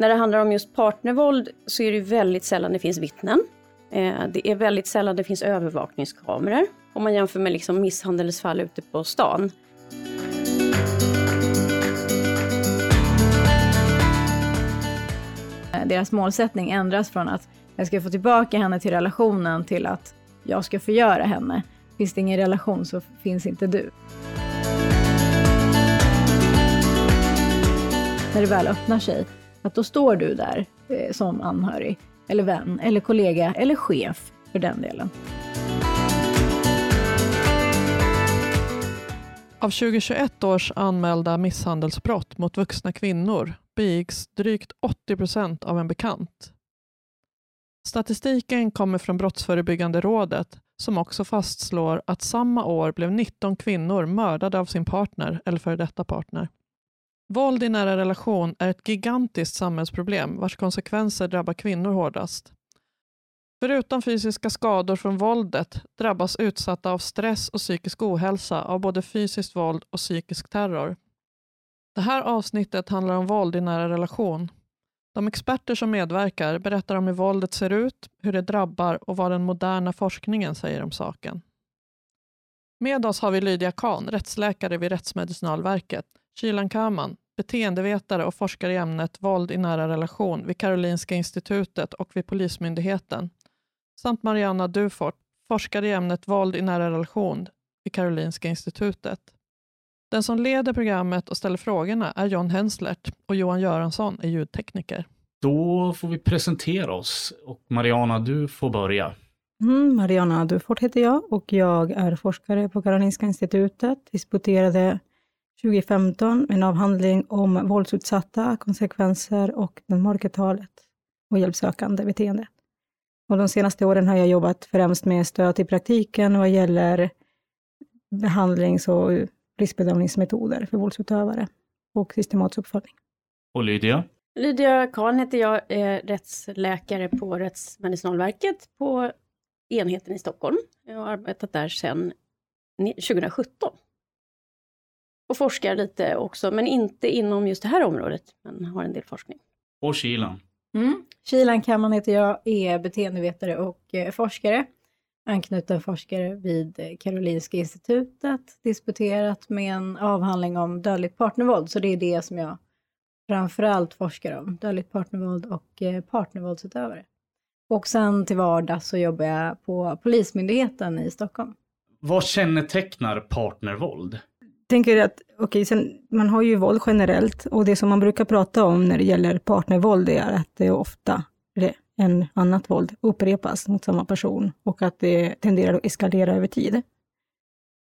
När det handlar om just partnervåld så är det väldigt sällan det finns vittnen. Eh, det är väldigt sällan det finns övervakningskameror om man jämför med liksom misshandelsfall ute på stan. Eh, deras målsättning ändras från att jag ska få tillbaka henne till relationen till att jag ska förgöra henne. Finns det ingen relation så finns inte du. När det väl öppnar sig, att då står du där eh, som anhörig, eller vän, eller kollega, eller chef för den delen. Av 2021 års anmälda misshandelsbrott mot vuxna kvinnor begicks drygt 80 procent av en bekant. Statistiken kommer från Brottsförebyggande rådet som också fastslår att samma år blev 19 kvinnor mördade av sin partner eller före detta partner. Våld i nära relation är ett gigantiskt samhällsproblem vars konsekvenser drabbar kvinnor hårdast. Förutom fysiska skador från våldet drabbas utsatta av stress och psykisk ohälsa av både fysiskt våld och psykisk terror. Det här avsnittet handlar om våld i nära relation. De experter som medverkar berättar om hur våldet ser ut, hur det drabbar och vad den moderna forskningen säger om saken. Med oss har vi Lydia Kahn, rättsläkare vid Rättsmedicinalverket, Kylan Kaman, beteendevetare och forskare i ämnet våld i nära relation vid Karolinska institutet och vid Polismyndigheten, samt Marianna Dufort, forskare i ämnet våld i nära relation vid Karolinska institutet. Den som leder programmet och ställer frågorna är John Henslert och Johan Göransson är ljudtekniker. Då får vi presentera oss och Mariana, du får börja. Mm, Mariana Dufort heter jag och jag är forskare på Karolinska institutet, disputerade 2015 med en avhandling om våldsutsatta, konsekvenser och det mörkertalet och hjälpsökande beteende. Och de senaste åren har jag jobbat främst med stöd till praktiken vad gäller behandlings och riskbedömningsmetoder för våldsutövare och systematisk uppföljning. Och Lydia? Lydia Kahn heter jag, är rättsläkare på Rättsmedicinalverket på enheten i Stockholm. Jag har arbetat där sedan 2017. Och forskar lite också, men inte inom just det här området, men har en del forskning. Och Kilan? Mm. Kilan Kamman heter jag, är beteendevetare och eh, forskare anknuten forskare vid Karolinska institutet, disputerat med en avhandling om dödligt partnervåld, så det är det som jag framförallt forskar om, dödligt partnervåld och eh, partnervåldsutövare. Och sen till vardags så jobbar jag på Polismyndigheten i Stockholm. Vad kännetecknar partnervåld? Tänker att, okej, okay, man har ju våld generellt och det som man brukar prata om när det gäller partnervåld är att det är ofta än annat våld upprepas mot samma person och att det tenderar att eskalera över tid.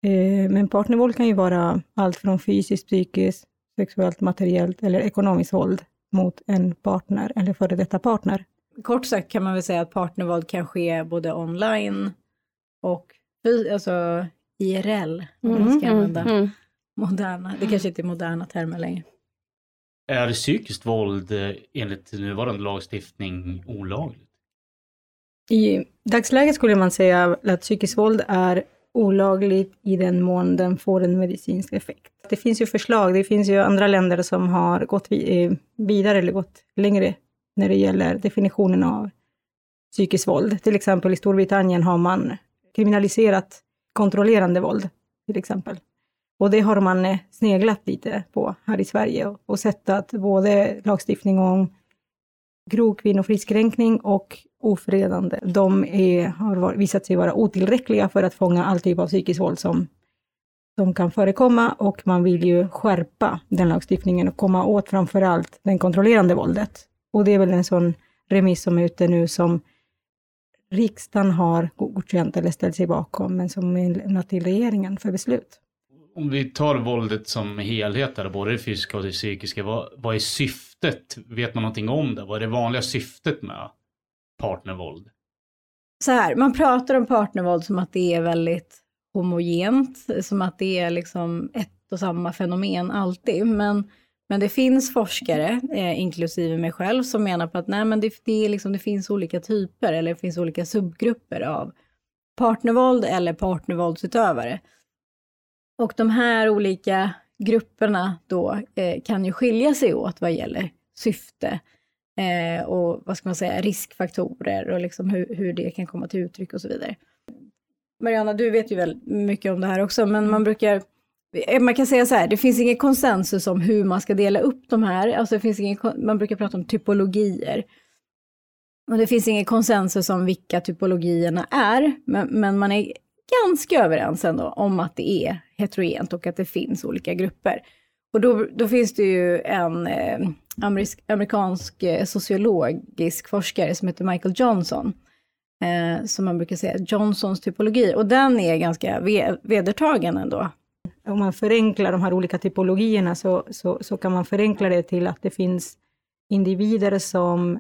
Eh, men partnervåld kan ju vara allt från fysiskt, psykiskt, sexuellt, materiellt eller ekonomiskt våld mot en partner eller före detta partner. Kort sagt kan man väl säga att partnervåld kan ske både online och alltså IRL, om man ska mm, använda mm, mm. Moderna, det kanske inte är moderna termer längre. Är psykiskt våld eh, enligt nuvarande lagstiftning olagligt? I dagsläget skulle man säga att psykiskt våld är olagligt i den mån den får en medicinsk effekt. Det finns ju förslag, det finns ju andra länder som har gått eh, vidare eller gått längre när det gäller definitionen av psykiskt våld. Till exempel i Storbritannien har man kriminaliserat kontrollerande våld, till exempel. Och det har man eh, sneglat lite på här i Sverige och sett att både lagstiftning om grov kvinnofridskränkning och ofredande, de är, har visat sig vara otillräckliga för att fånga all typ av psykiskt våld som, som kan förekomma och man vill ju skärpa den lagstiftningen och komma åt framför allt den kontrollerande våldet. Och det är väl en sån remiss som är ute nu som riksdagen har godkänt eller ställt sig bakom, men som är lämnat till regeringen för beslut om vi tar våldet som helhet, där, både det fysiska och det psykiska, vad, vad är syftet? Vet man någonting om det? Vad är det vanliga syftet med partnervåld? Så här, man pratar om partnervåld som att det är väldigt homogent, som att det är liksom ett och samma fenomen alltid. Men, men det finns forskare, eh, inklusive mig själv, som menar på att nej, men det, det, är liksom, det finns olika typer eller det finns olika subgrupper av partnervåld eller partnervåldsutövare. Och de här olika grupperna då eh, kan ju skilja sig åt vad gäller syfte Eh, och vad ska man säga, riskfaktorer och liksom hur, hur det kan komma till uttryck och så vidare. Mariana, du vet ju väldigt mycket om det här också, men man brukar eh, man kan säga så här, det finns ingen konsensus om hur man ska dela upp de här. Alltså det finns ingen, man brukar prata om typologier. Och det finns ingen konsensus om vilka typologierna är, men, men man är ganska överens ändå om att det är heterogent och att det finns olika grupper. Och då, då finns det ju en eh, amerikansk eh, sociologisk forskare som heter Michael Johnson, eh, som man brukar säga Johnsons typologi, och den är ganska ve vedertagen ändå. Om man förenklar de här olika typologierna så, så, så kan man förenkla det till att det finns individer som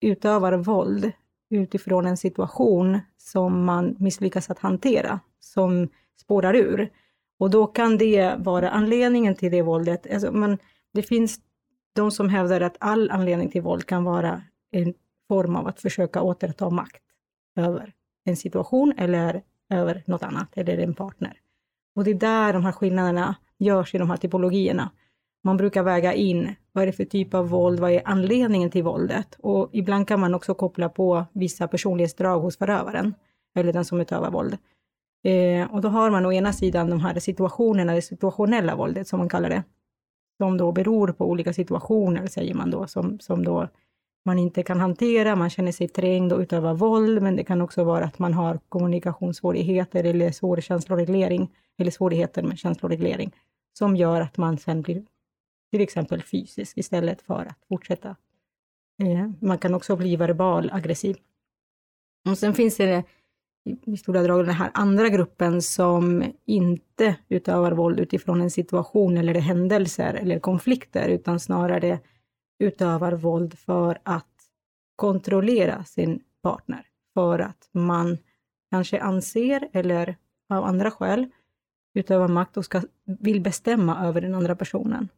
utövar våld utifrån en situation som man misslyckas att hantera, som spårar ur. Och då kan det vara anledningen till det våldet. Alltså men det finns de som hävdar att all anledning till våld kan vara en form av att försöka återta makt över en situation eller över något annat, eller en partner. Och det är där de här skillnaderna görs i de här typologierna. Man brukar väga in vad är det för typ av våld, vad är anledningen till våldet? Och ibland kan man också koppla på vissa personlighetsdrag hos förövaren, eller den som utövar våld. Eh, och då har man å ena sidan de här situationerna, det situationella våldet som man kallar det, som då beror på olika situationer, säger man då, som, som då man inte kan hantera, man känner sig trängd och utövar våld, men det kan också vara att man har kommunikationssvårigheter eller svår känsloreglering, eller svårigheter med känsloreglering, som gör att man sen blir till exempel fysisk istället för att fortsätta. Eh, man kan också bli verbal aggressiv. Och sen finns det i stora drag den här andra gruppen som inte utövar våld utifrån en situation eller händelser eller konflikter, utan snarare utövar våld för att kontrollera sin partner. För att man kanske anser, eller av andra skäl, utövar makt och ska, vill bestämma över den andra personen.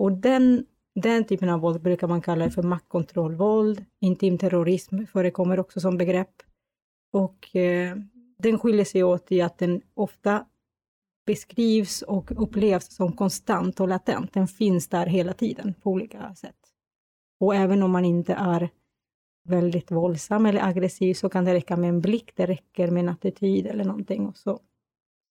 Och den, den typen av våld brukar man kalla för maktkontrollvåld. Intimterrorism förekommer också som begrepp. Och eh, den skiljer sig åt i att den ofta beskrivs och upplevs som konstant och latent. Den finns där hela tiden på olika sätt. Och även om man inte är väldigt våldsam eller aggressiv så kan det räcka med en blick, det räcker med en attityd eller någonting och så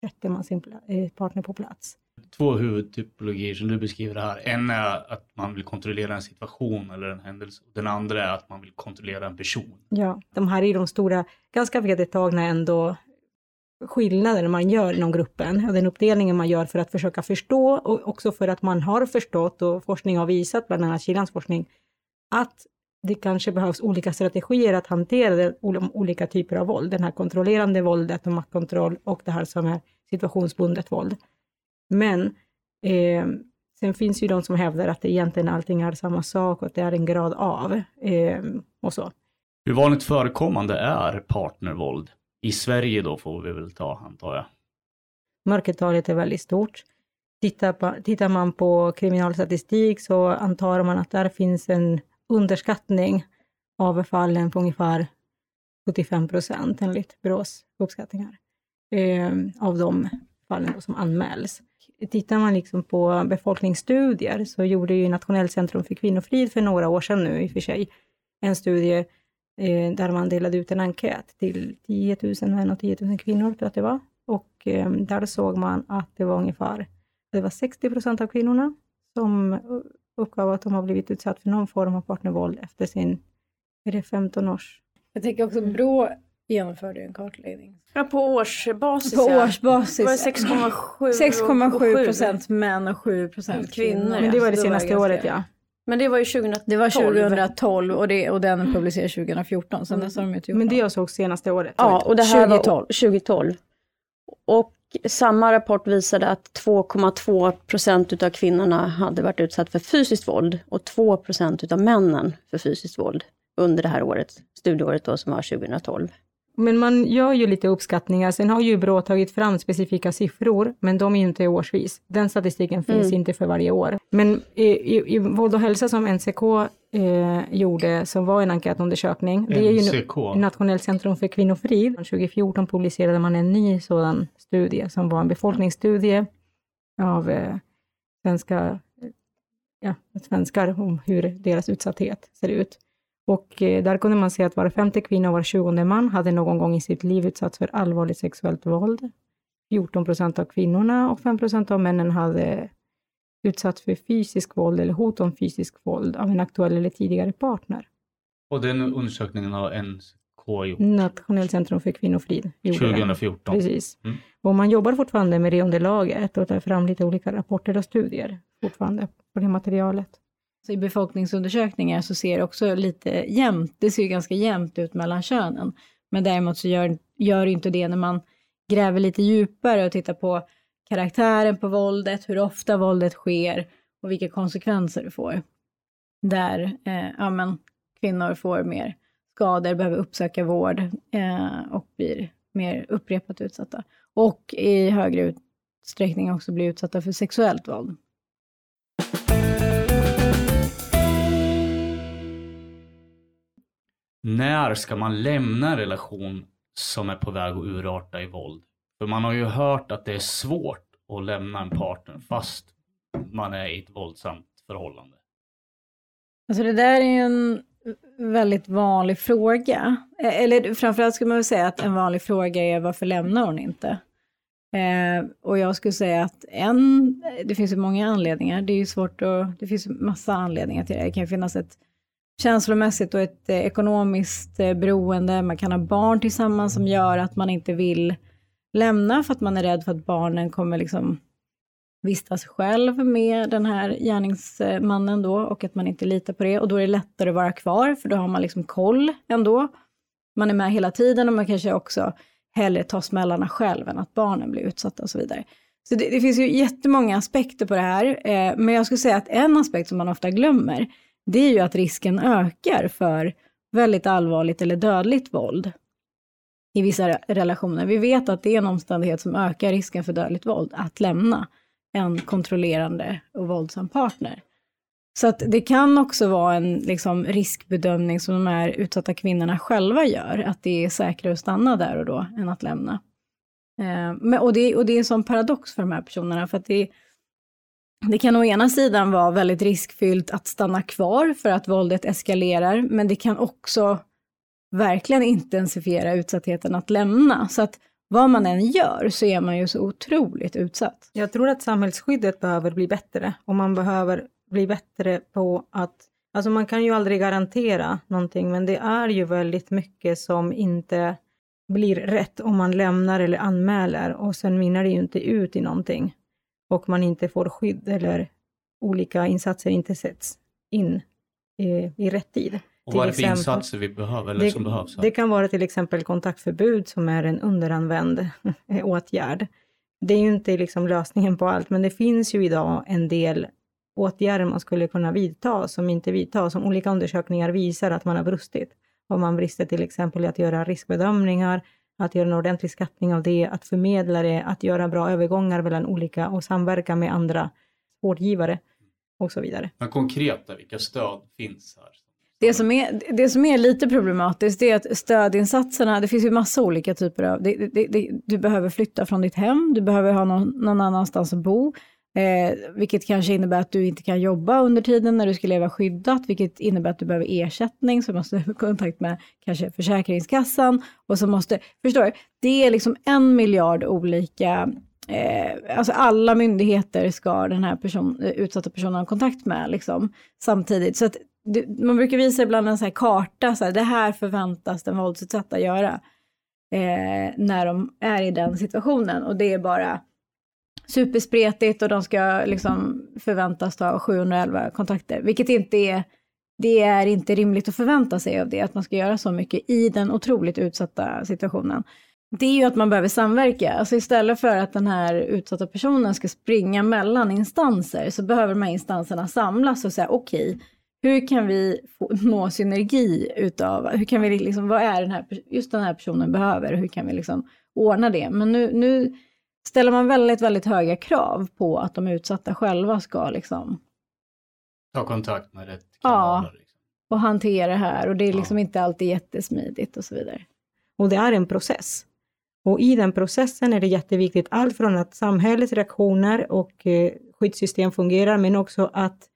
sätter man sin eh, partner på plats två huvudtypologier som du beskriver här. En är att man vill kontrollera en situation eller en händelse. Den andra är att man vill kontrollera en person. Ja, de här är de stora, ganska vedertagna ändå skillnader man gör inom gruppen och den uppdelningen man gör för att försöka förstå och också för att man har förstått och forskning har visat, bland annat Kilans forskning, att det kanske behövs olika strategier att hantera olika typer av våld. Den här kontrollerande våldet och maktkontroll och det här som är situationsbundet våld. Men eh, sen finns ju de som hävdar att det egentligen allting är samma sak och att det är en grad av eh, och så. Hur vanligt förekommande är partnervåld? I Sverige då får vi väl ta, antar jag. Mörkertalet är väldigt stort. Tittar, på, tittar man på kriminalstatistik så antar man att där finns en underskattning av fallen på ungefär 75 procent enligt Brås uppskattningar eh, av de fallen som anmäls. Tittar man liksom på befolkningsstudier så gjorde ju Nationellt centrum för kvinnofrid för några år sedan nu i och för sig en studie eh, där man delade ut en enkät till 10 000 män och 10 000 kvinnor, tror jag att det var. Och eh, där såg man att det var ungefär det var 60 procent av kvinnorna som uppgav att de har blivit utsatt för någon form av partnervåld efter sin, är det 15 års... Jag tänker också Brå genomförde en kartläggning. Ja, på årsbasis. På årsbasis. 6,7 procent män och 7 procent kvinnor. Men det var det senaste var året ja. Men det var ju 2012. Det var 2012 och, det, och den publicerades 2014. Sen dess har de inte gjort Men det jag såg senaste året. Ja, och det här 2012. var 2012. Och samma rapport visade att 2,2 procent utav kvinnorna hade varit utsatt för fysiskt våld och 2 procent utav männen för fysiskt våld under det här året, studieåret då som var 2012. Men man gör ju lite uppskattningar. Sen har ju Brå tagit fram specifika siffror, men de är inte årsvis. Den statistiken finns mm. inte för varje år. Men i, i, i Våld och hälsa som NCK eh, gjorde, som var en enkätundersökning, det är ju Nationellt centrum för kvinnofrid. 2014 publicerade man en ny sådan studie som var en befolkningsstudie av eh, svenska ja, svenskar om hur deras utsatthet ser ut. Och eh, där kunde man se att var femte kvinna och var tjugonde man hade någon gång i sitt liv utsatts för allvarligt sexuellt våld. 14 procent av kvinnorna och 5 procent av männen hade utsatts för fysisk våld eller hot om fysisk våld av en aktuell eller tidigare partner. Och den undersökningen har NK gjort Nationellt centrum för kvinnofrid gjorde det. 2014. Precis. Mm. Och man jobbar fortfarande med det underlaget och tar fram lite olika rapporter och studier fortfarande på det materialet. Så I befolkningsundersökningar så ser det också lite jämnt, det ser ju ganska jämnt ut mellan könen. Men däremot så gör, gör inte det när man gräver lite djupare och tittar på karaktären på våldet, hur ofta våldet sker och vilka konsekvenser det får. Där eh, ja, men, kvinnor får mer skador, behöver uppsöka vård eh, och blir mer upprepat utsatta. Och i högre utsträckning också blir utsatta för sexuellt våld. När ska man lämna en relation som är på väg att urarta i våld? För man har ju hört att det är svårt att lämna en partner fast man är i ett våldsamt förhållande. Alltså det där är ju en väldigt vanlig fråga. Eh, eller framförallt skulle man väl säga att en vanlig fråga är varför lämnar hon inte? Eh, och jag skulle säga att en, det finns ju många anledningar. Det är ju svårt att, det finns massa anledningar till det. Det kan ju finnas ett känslomässigt och ett eh, ekonomiskt eh, beroende. Man kan ha barn tillsammans som gör att man inte vill lämna för att man är rädd för att barnen kommer liksom vistas själv med den här gärningsmannen då och att man inte litar på det och då är det lättare att vara kvar för då har man liksom koll ändå. Man är med hela tiden och man kanske också hellre tar smällarna själv än att barnen blir utsatta och så vidare. Så det, det finns ju jättemånga aspekter på det här, eh, men jag skulle säga att en aspekt som man ofta glömmer, det är ju att risken ökar för väldigt allvarligt eller dödligt våld i vissa relationer. Vi vet att det är en omständighet som ökar risken för dödligt våld, att lämna en kontrollerande och våldsam partner. Så att det kan också vara en liksom, riskbedömning som de här utsatta kvinnorna själva gör, att det är säkrare att stanna där och då än att lämna. Eh, men, och, det, och det är en sån paradox för de här personerna, för att det, det kan å ena sidan vara väldigt riskfyllt att stanna kvar för att våldet eskalerar, men det kan också verkligen intensifiera utsattheten att lämna. Så att vad man än gör så är man ju så otroligt utsatt. Jag tror att samhällsskyddet behöver bli bättre och man behöver bli bättre på att, alltså man kan ju aldrig garantera någonting, men det är ju väldigt mycket som inte blir rätt om man lämnar eller anmäler och sen minnar det ju inte ut i någonting och man inte får skydd eller olika insatser inte sätts in i, i rätt tid. Och vad är det för insatser vi behöver eller Det, som behövs? här? det kan vara till exempel kontaktförbud som är en underanvänd åtgärd. Det är ju inte liksom lösningen på allt, men det finns ju idag en del åtgärder man skulle kunna vidta som inte vidtas, som olika undersökningar visar att man har brustit. Om man brister till exempel i att göra riskbedömningar, att göra en ordentlig skattning av det, att förmedla det, att göra bra övergångar mellan olika och samverka med andra vårdgivare och så vidare. Men konkret, då, vilka stöd finns här? Det som, är, det som är lite problematiskt det är att stödinsatserna, det finns ju massa olika typer av, det, det, det, du behöver flytta från ditt hem, du behöver ha någon, någon annanstans att bo, eh, vilket kanske innebär att du inte kan jobba under tiden när du ska leva skyddat, vilket innebär att du behöver ersättning, så måste du ha kontakt med kanske Försäkringskassan och så måste, förstår du, det är liksom en miljard olika Eh, alltså alla myndigheter ska den här person, eh, utsatta personen ha kontakt med liksom, samtidigt. Så att det, man brukar visa ibland en så här karta, så här, det här förväntas den våldsutsatta göra eh, när de är i den situationen. Och det är bara superspretigt och de ska liksom förväntas ta 711 kontakter, vilket inte är det är inte rimligt att förvänta sig av det, att man ska göra så mycket i den otroligt utsatta situationen. Det är ju att man behöver samverka. Alltså istället för att den här utsatta personen ska springa mellan instanser så behöver de här instanserna samlas och säga okej, hur kan vi få, nå synergi utav, hur kan vi liksom, vad är den här, just den här personen behöver, hur kan vi liksom ordna det? Men nu, nu ställer man väldigt, väldigt höga krav på att de utsatta själva ska liksom Ta kontakt med rätt Ja. kanaler. Liksom. och hantera det här och det är liksom Ja. inte alltid jättesmidigt och så vidare. Och det är en process. Och i den processen är det jätteviktigt, allt från att samhällets reaktioner och eh, skyddssystem fungerar, men också att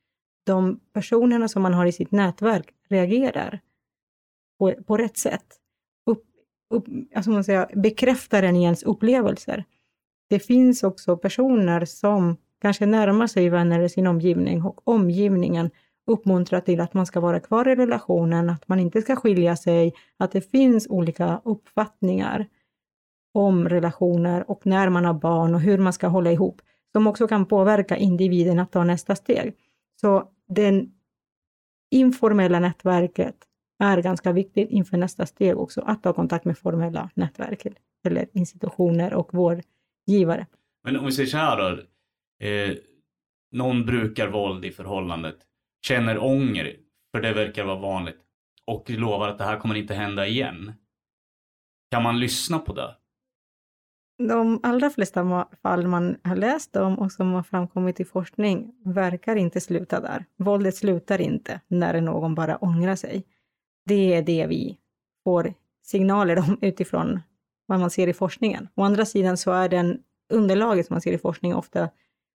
de personerna som man har i sitt nätverk reagerar på, på rätt sätt. Upp, upp, alltså man säger, bekräftar en ens upplevelser. Det finns också personer som kanske närmar sig vänner i sin omgivning och omgivningen uppmuntrar till att man ska vara kvar i relationen, att man inte ska skilja sig, att det finns olika uppfattningar om relationer och när man har barn och hur man ska hålla ihop, som också kan påverka individen att ta nästa steg. Så det informella nätverket är ganska viktigt inför nästa steg också, att ta kontakt med formella nätverk eller institutioner och vårdgivare. Men om vi säger så här då, eh, någon brukar våld i förhållandet, känner ånger, för det verkar vara vanligt, och lovar att det här kommer inte hända igen. Kan man lyssna på det? De allra flesta fall man har läst om och som har framkommit i forskning verkar inte sluta där. Våldet slutar inte när någon bara ångrar sig. Det är det vi får signaler om utifrån vad man ser i forskningen. Å andra sidan så är den underlaget som man ser i forskning ofta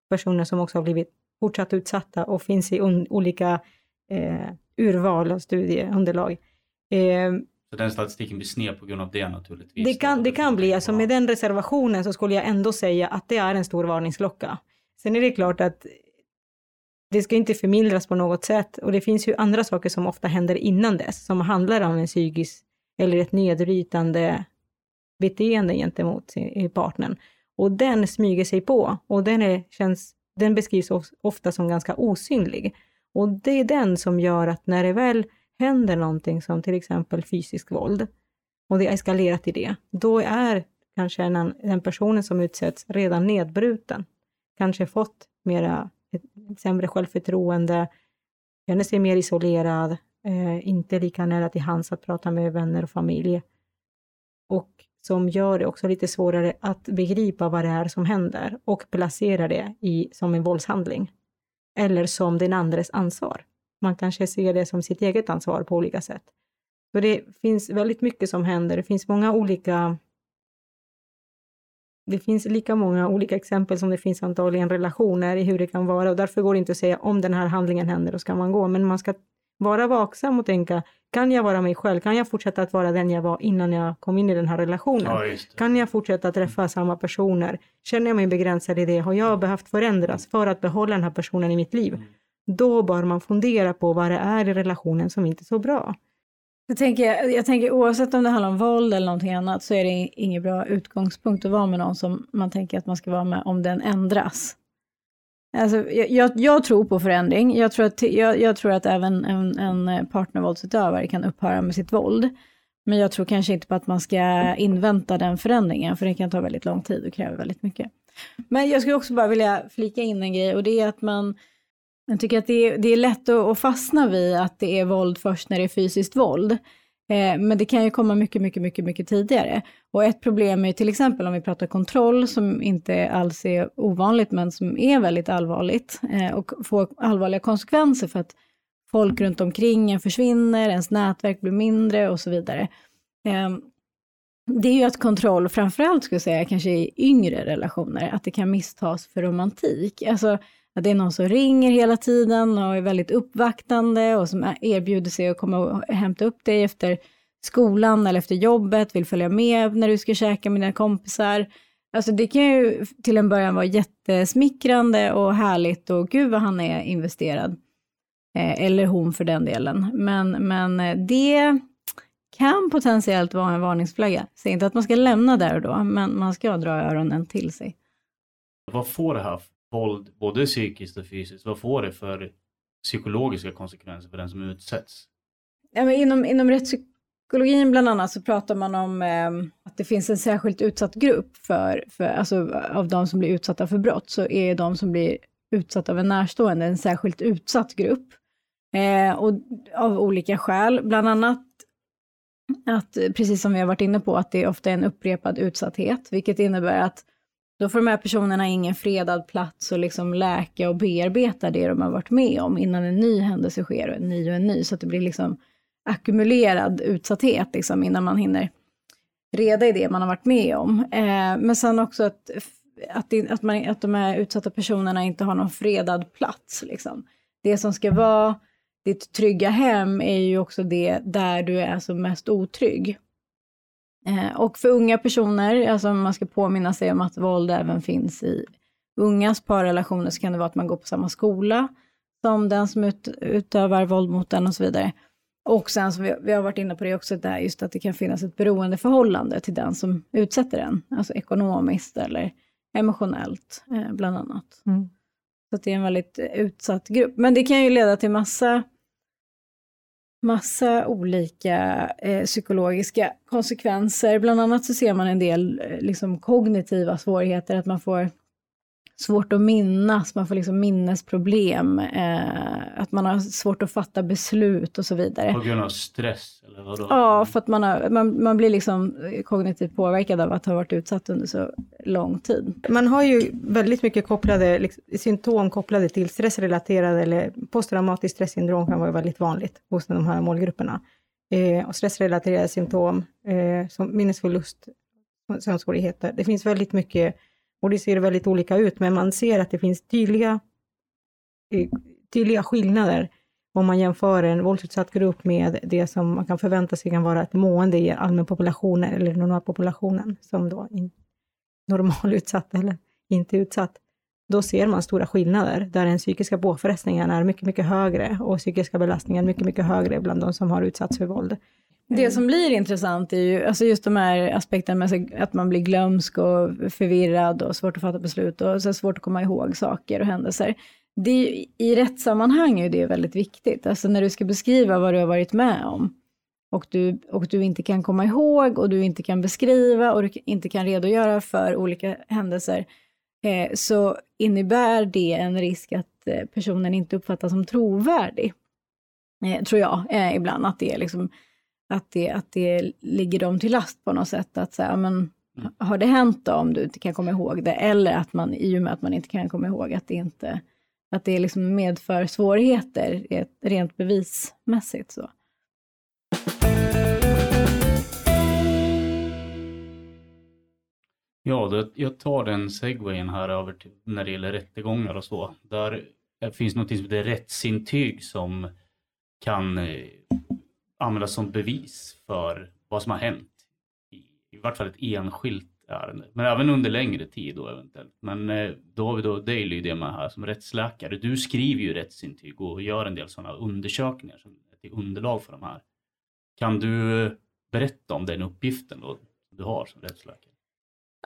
personer som också har blivit fortsatt utsatta och finns i olika eh, urval av studieunderlag. Eh, så den statistiken blir sned på grund av det naturligtvis? Det kan, det kan bli, alltså med den reservationen så skulle jag ändå säga att det är en stor varningsklocka. Sen är det klart att det ska inte förmildras på något sätt och det finns ju andra saker som ofta händer innan dess som handlar om en psykisk eller ett nedbrytande beteende gentemot eh, partnern. Och den smyger sig på och den, är, känns, den beskrivs ofta som ganska osynlig. Och det är den som gör att när det väl händer någonting som till exempel fysisk våld och det eskalerar eskalerat i det, då är kanske den, den personen som utsätts redan nedbruten, kanske fått mera, ett sämre självförtroende, känner sig mer isolerad, eh, inte lika nära till hands att prata med vänner och familj. Och som gör det också lite svårare att begripa vad det är som händer och placera det i, som en våldshandling. Eller som den andres ansvar. Man kanske ser det som sitt eget ansvar på olika sätt. Så det finns väldigt mycket som händer. Det finns många olika det finns lika många olika exempel som det finns antagligen relationer i hur det kan vara och därför går det inte att säga om den här handlingen händer, då ska man gå. Men man ska vara vaksam och tänka, kan jag vara mig själv? Kan jag fortsätta att vara den jag var innan jag kom in i den här relationen? Ja, kan jag fortsätta att träffa samma personer? Känner jag mig begränsad i det? Har jag behövt förändras för att behålla den här personen i mitt liv? Mm då bör man fundera på vad det är i relationen som inte är så bra. Jag tänker, jag tänker oavsett om det handlar om våld eller någonting annat så är det ingen bra utgångspunkt att vara med någon som man tänker att man ska vara med om den ändras. Alltså, jag, jag tror på förändring. Jag tror att, jag, jag tror att även en, en eh, partnervåldsutövare kan upphöra med sitt våld. Men jag tror kanske inte på att man ska invänta den förändringen, för det kan ta väldigt lång tid och kräver väldigt mycket. Men jag skulle också bara vilja flika in en grej och det är att man jag tycker att det är, det är lätt att, fastna vid att det är våld först när det är fysiskt våld. Eh, men det kan ju komma mycket, mycket, mycket, mycket tidigare. Och ett problem är till exempel om vi pratar kontroll, som inte alls är ovanligt, men som är väldigt allvarligt eh, och får allvarliga konsekvenser för att folk runt omkring en försvinner, ens nätverk blir mindre och så vidare. Ehm, det är ju att kontroll, framförallt skulle jag säga, kanske i yngre relationer, att det kan misstas för romantik. Alltså, att det är någon som ringer hela tiden och är väldigt uppvaktande och som erbjuder sig att komma och hämta upp dig efter skolan eller efter jobbet, vill följa med när du ska käka med dina kompisar. Alltså det kan ju till en början vara jättesmickrande och härligt och gud vad han är investerad. Eh, eller hon för den delen. Men, men eh, det kan potentiellt vara en varningsflagga. Säg inte att man ska lämna där och då, men man ska dra öronen till sig. Vad får det här våld, både psykiskt och fysiskt, vad får det för psykologiska konsekvenser för den som utsätts? Ja, men inom, inom rättspsykologin bland annat så pratar man om eh, att det finns en särskilt utsatt grupp för, för, alltså av de som blir utsatta för brott, så är de som blir utsatta av en närstående en särskilt utsatt grupp. Eh, och av olika skäl, bland annat att, precis som vi har varit inne på, att det ofta är en upprepad utsatthet, vilket innebär att då får de här personerna ingen fredad plats att liksom läka och bearbeta det de har varit med om innan en ny händelse sker, och en ny och en ny, så att det blir liksom ackumulerad utsatthet liksom, innan man hinner reda i det man har varit med om. Eh, men sen också att, att, det, att, man, att de här utsatta personerna inte har någon fredad plats. Liksom. det som ska vara ditt trygga hem är ju också det där du är som mest otrygg. Eh, och för unga personer, alltså man ska påminna sig om att våld även finns i ungas parrelationer, så kan det vara att man går på samma skola som den som ut, utövar våld mot den och så vidare. Och sen, som vi, vi har varit inne på det också, där just att det kan finnas ett beroendeförhållande till den som utsätter den, alltså ekonomiskt eller emotionellt, eh, bland annat. Mm. Så det är en väldigt utsatt grupp. Men det kan ju leda till massa massa olika eh, psykologiska konsekvenser. Bland annat så ser man en del eh, liksom, kognitiva svårigheter, att man får svårt att minnas, man får liksom minnesproblem, eh, att man har svårt att fatta beslut och så vidare. På grund av stress? Eller vadå? Ja, för att man, har, man, man blir liksom kognitivt påverkad av att ha varit utsatt under så lång tid. Man har ju väldigt mycket kopplade, liksom, symptom kopplade till stressrelaterade eller posttraumatiskt stressyndrom kan vara väldigt vanligt hos de här målgrupperna. Eh, och stressrelaterade symptom eh, som minnesförlust, sömnsvårigheter. Det finns väldigt mycket och det ser väldigt olika ut, men man ser att det finns tydliga, eh, tydliga skillnader om man jämför en våldsutsatt grupp med det som man kan förvänta sig kan vara ett mående i allmänpopulationen eller normalpopulationen, som då är normalutsatt eller inte utsatt. Då ser man stora skillnader, där den psykiska påfrestningen är mycket, mycket högre och psykiska belastningen mycket, mycket högre bland de som har utsatts för våld. Det mm. som blir intressant är ju alltså just de här aspekterna med att man blir glömsk och förvirrad och svårt att fatta beslut och så svårt att komma ihåg saker och händelser. Det är, I rättssammanhang är det väldigt viktigt, alltså när du ska beskriva vad du har varit med om och du, och du inte kan komma ihåg och du inte kan beskriva och du inte kan redogöra för olika händelser eh, så innebär det en risk att eh, personen inte uppfattas som trovärdig. Eh, tror jag eh, ibland att det är liksom att det, att det ligger dem till last på något sätt. Att säga, men, mm. har det hänt då om du inte kan komma ihåg det? Eller att man i och med att man inte kan komma ihåg att det inte att det liksom medför svårigheter rent bevismässigt. Så. Ja, jag tar den segwayen här över till när det gäller rättegångar och så. Där finns något som heter rättsintyg som kan eh, användas som bevis för vad som har hänt. I, i vart fall ett enskilt ärende, men även under längre tid då eventuellt. Men eh, då har vi då dig Lydia med här som rättsläkare. Du skriver ju rättsintyg och gör en del sådana undersökningar som är underlag för de här. Kan du eh, berätta om den uppgiften då du har som rättsläkare?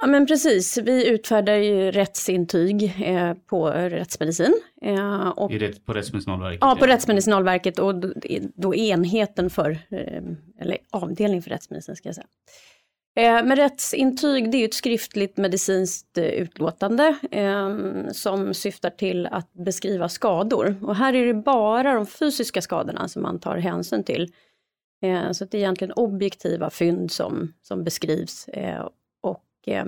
Ja men precis, vi utfärdar ju rättsintyg eh, på rättsmedicin. Eh, och, rätt, på Rättsmedicinalverket? Ja, på Rättsmedicinalverket och då, då enheten för, eh, eller avdelning för rättsmedicin ska jag säga. Eh, men rättsintyg det är ju ett skriftligt medicinskt eh, utlåtande eh, som syftar till att beskriva skador. Och här är det bara de fysiska skadorna som man tar hänsyn till. Eh, så det är egentligen objektiva fynd som, som beskrivs eh,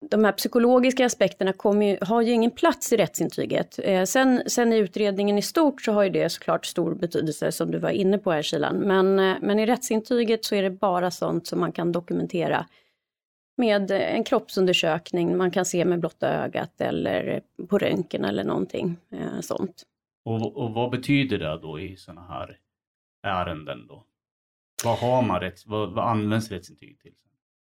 de här psykologiska aspekterna ju, har ju ingen plats i rättsintyget. Eh, sen, sen i utredningen i stort så har ju det såklart stor betydelse som du var inne på här Kilan. Men, eh, men i rättsintyget så är det bara sånt som man kan dokumentera med en kroppsundersökning, man kan se med blotta ögat eller på röntgen eller någonting eh, sånt. Och, och vad betyder det då i sådana här ärenden då? Vad har man rätt, vad, vad används rättsintyg till?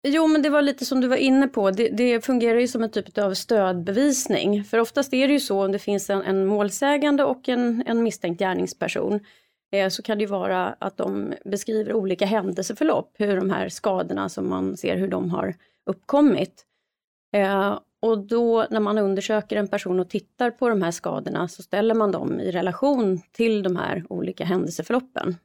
Jo, men det var lite som du var inne på. Det, det, fungerar ju som en typ av stödbevisning. För oftast är det ju så om det finns en, en målsägande och en, en misstänkt gärningsperson eh, så kan det ju vara att de beskriver olika händelseförlopp, hur de här skadorna som man ser hur de har uppkommit. Eh, och då när man undersöker en person och tittar på de här skadorna så ställer man dem i relation till de här olika händelseförloppen.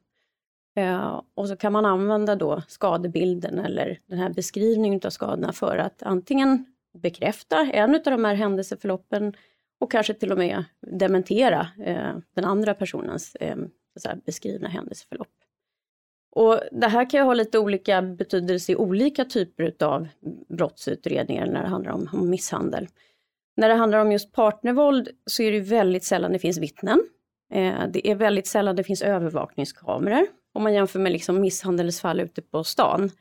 Eh, och så kan man använda då skadebilden eller den här beskrivningen av skadorna för att antingen bekräfta en av de här händelseförloppen och kanske till och med dementera eh, den andra personens eh, beskrivna händelseförlopp. Och det här kan ju ha lite olika betydelse i olika typer av brottsutredningar när det handlar om, om misshandel. När det handlar om just partnervåld så är det väldigt sällan det finns vittnen. Eh, det är väldigt sällan det finns övervakningskameror om man jämför med liksom misshandelsfall ute på stan.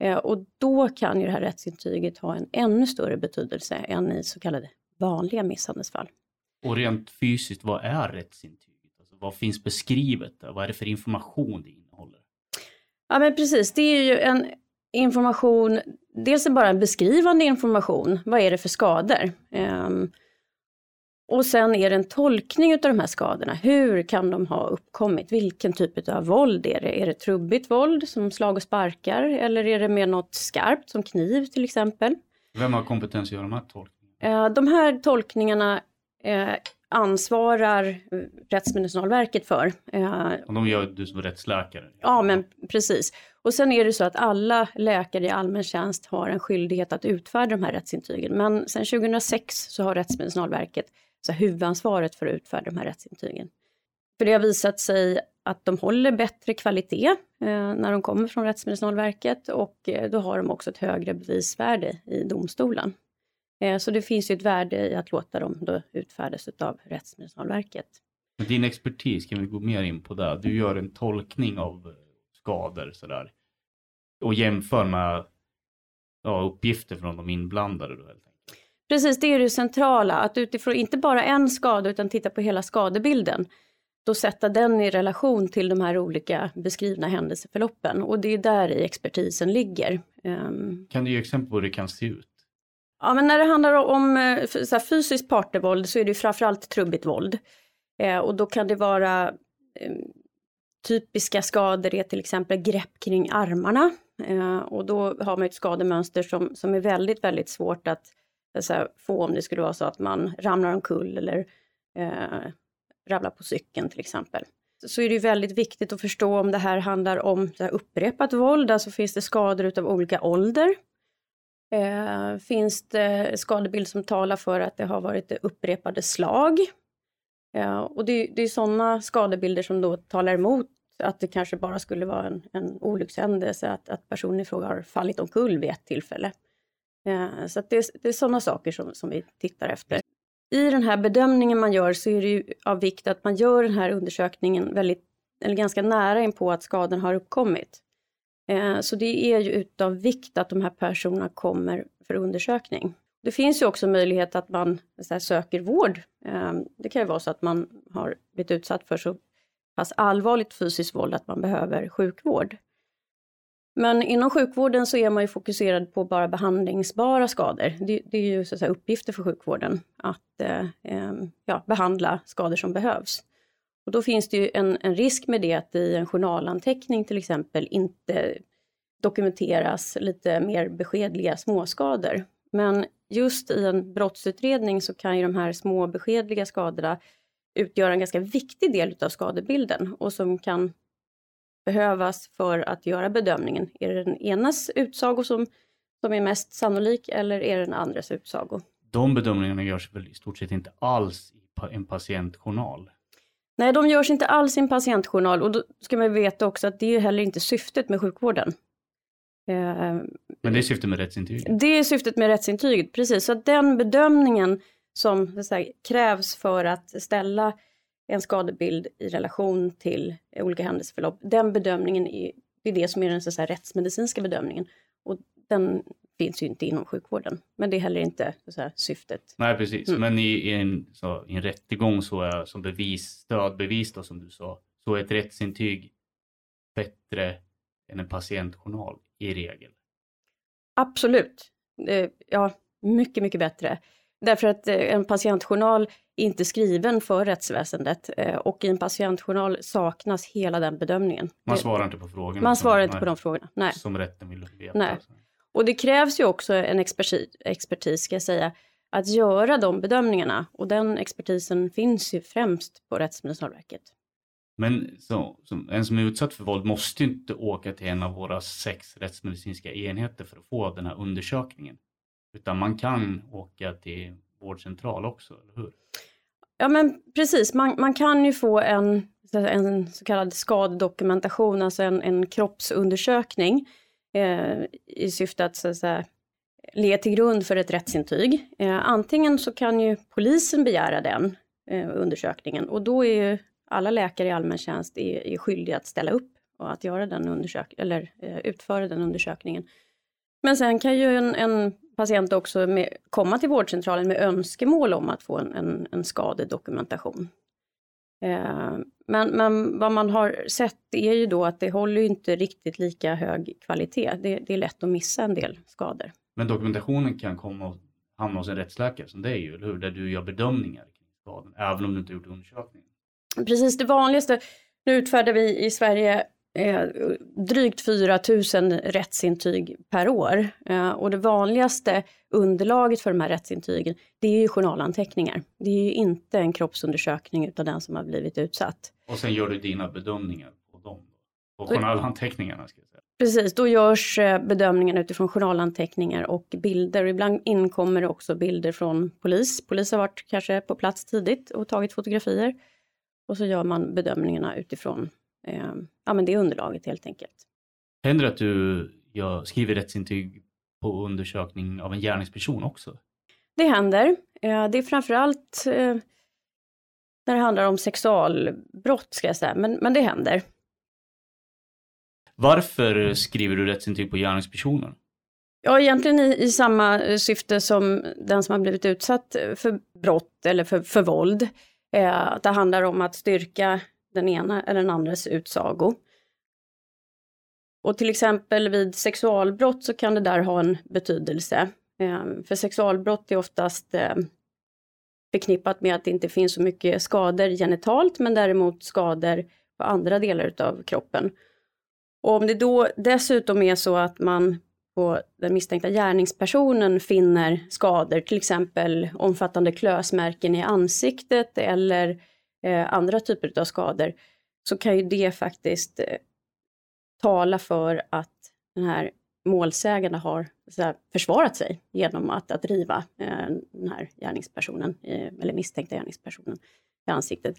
Eh, och då kan ju det här rättsintyget ha en ännu större betydelse än i så kallade vanliga misshandelsfall. Och rent fysiskt, vad är rättsintyget? Alltså, vad finns beskrivet där? Vad är det för information det innehåller? Ja men precis, det är ju en information, dels är bara en beskrivande information, vad är det för skador? Um, och sen är det en tolkning av de här skadorna. Hur kan de ha uppkommit? Vilken typ av våld är det? Är det trubbigt våld som slag och sparkar eller är det mer något skarpt som kniv till exempel? Vem har kompetens att göra de här tolkningarna? Uh, de här tolkningarna uh, ansvarar Rättsmedicinalverket för. Uh, och de gör du som rättsläkare? Ja, men precis. Och sen är det så att alla läkare i allmän tjänst har en skyldighet att utfärda de här rättsintygen. Men sen 2006 så har Rättsmedicinalverket så huvudansvaret för att utfärda de här rättsintygen. För det har visat sig att de håller bättre kvalitet eh, när de kommer från Rättsmedicinalverket och eh, då har de också ett högre bevisvärde i domstolen. Eh, så det finns ju ett värde i att låta dem då utfärdas av Rättsmedicinalverket. din expertis, kan vi gå mer in på det? Du gör en tolkning av skador sådär och jämför med ja, uppgifter från de inblandade. Då, helt Precis, det är det centrala, att utifrån inte bara en skada utan titta på hela skadebilden. Då sätta den i relation till de här olika beskrivna händelseförloppen och det är där i expertisen ligger. Um... Kan du ge exempel på hur det kan se ut? Ja, men när det handlar om eh, så här, fysiskt partnervåld så är det framförallt trubbigt våld. Eh, och då kan det vara eh, typiska skador är till exempel grepp kring armarna. Eh, och då har man ett skademönster som, som är väldigt, väldigt svårt att så få om det skulle vara så att man ramlar omkull eller eh, ramlar på cykeln till exempel. Så är det väldigt viktigt att förstå om det här handlar om så här upprepat våld, alltså finns det skador utav olika ålder. Eh, finns det skadebild som talar för att det har varit upprepade slag. Eh, och det, det är sådana skadebilder som då talar emot att det kanske bara skulle vara en, en olyckshändelse, att, att personen i fråga har fallit omkull vid ett tillfälle. Eh, så det, det, är sådana saker som, som vi tittar efter. I den här bedömningen man gör så är det ju av vikt att man gör den här undersökningen väldigt, eller ganska nära in på att skadan har uppkommit. Eh, så det är ju utav vikt att de här personerna kommer för undersökning. Det finns ju också möjlighet att man här, söker vård. Eh, det kan ju vara så att man har blivit utsatt för så pass allvarligt fysiskt våld att man behöver sjukvård. Men inom sjukvården så är man ju fokuserad på bara behandlingsbara skador. Det, det är ju så att säga, uppgifter för sjukvården att eh, ja, behandla skador som behövs. Och då finns det ju en, en, risk med det att i en journalanteckning till exempel inte dokumenteras lite mer beskedliga småskador. Men just i en brottsutredning så kan ju de här små beskedliga skadorna utgöra en ganska viktig del av skadebilden och som kan behövas för att göra bedömningen? Är det den enas utsago som, som är mest sannolik eller är det den andres utsago? De bedömningarna görs väl i stort sett inte alls i en patientjournal? Nej, de görs inte alls i en patientjournal och då ska man veta också att det är heller inte syftet med sjukvården. Eh, Men det är syftet med rättsintyget? Det är syftet med rättsintyget, precis. Så att den bedömningen som säga, krävs för att ställa en skadebild i relation till olika händelseförlopp. Den bedömningen är, är det som är den så säga, rättsmedicinska bedömningen. Och den finns ju inte inom sjukvården. Men det är heller inte så säga, syftet. Nej precis, mm. men i, i, en, så, i en rättegång så är som bevis, stödbevis då, som du sa, så är ett rättsintyg bättre än en patientjournal i regel. Absolut. Ja, mycket, mycket bättre. Därför att eh, en patientjournal är inte skriven för rättsväsendet eh, och i en patientjournal saknas hela den bedömningen. Man svarar inte på frågorna? Man svarar inte på de frågorna, nej. Som rätten vill veta? Nej. Och det krävs ju också en expertis, expertis, ska jag säga, att göra de bedömningarna och den expertisen finns ju främst på Rättsmedicinalverket. Men så, som, en som är utsatt för våld måste inte åka till en av våra sex rättsmedicinska enheter för att få den här undersökningen. Utan man kan åka till vårdcentral också, eller hur? Ja men precis, man, man kan ju få en, en så kallad skadedokumentation, alltså en, en kroppsundersökning eh, i syfte att, så att säga, ligga till grund för ett rättsintyg. Eh, antingen så kan ju polisen begära den eh, undersökningen och då är ju alla läkare i allmän tjänst är, är skyldiga att ställa upp och att göra den undersök eller eh, utföra den undersökningen. Men sen kan ju en, en patienter också med, komma till vårdcentralen med önskemål om att få en, en, en skadedokumentation. Eh, men, men vad man har sett är ju då att det håller inte riktigt lika hög kvalitet. Det, det är lätt att missa en del skador. Men dokumentationen kan komma och hamna hos en rättsläkare som det är ju, eller hur? Där du gör bedömningar kring skadan, även om du inte gjort undersökningen. Precis, det vanligaste, nu utfärdar vi i Sverige eh, drygt 4 000 rättsintyg per år. Eh, och det vanligaste underlaget för de här rättsintygen, det är ju journalanteckningar. Det är ju inte en kroppsundersökning utav den som har blivit utsatt. Och sen gör du dina bedömningar på dem, på journalanteckningarna. Ska jag säga. Precis, då görs eh, bedömningen utifrån journalanteckningar och bilder. Ibland inkommer det också bilder från polis. Polis har varit kanske på plats tidigt och tagit fotografier. Och så gör man bedömningarna utifrån eh, ja, men det underlaget helt enkelt. Händer det att du gör, skriver rättsintyg på undersökning av en gärningsperson också? Det händer. Eh, det är framförallt eh, när det handlar om sexualbrott ska jag säga, men, men det händer. Varför skriver du rättsintyg på gärningspersonen? Ja, egentligen i, i samma syfte som den som har blivit utsatt för brott eller för, för våld. Eh, det handlar om att styrka den ena eller den andres utsago. Och till exempel vid sexualbrott så kan det där ha en betydelse. Ehm, för sexualbrott är oftast ehm, förknippat med att det inte finns så mycket skador genitalt men däremot skador på andra delar av kroppen. Och om det då dessutom är så att man på den misstänkta gärningspersonen finner skador, till exempel omfattande klösmärken i ansiktet eller eh, andra typer av skador, så kan ju det faktiskt eh, tala för att den här målsägande har här, försvarat sig genom att, att riva eh, den här gärningspersonen, eh, eller misstänkta gärningspersonen i ansiktet.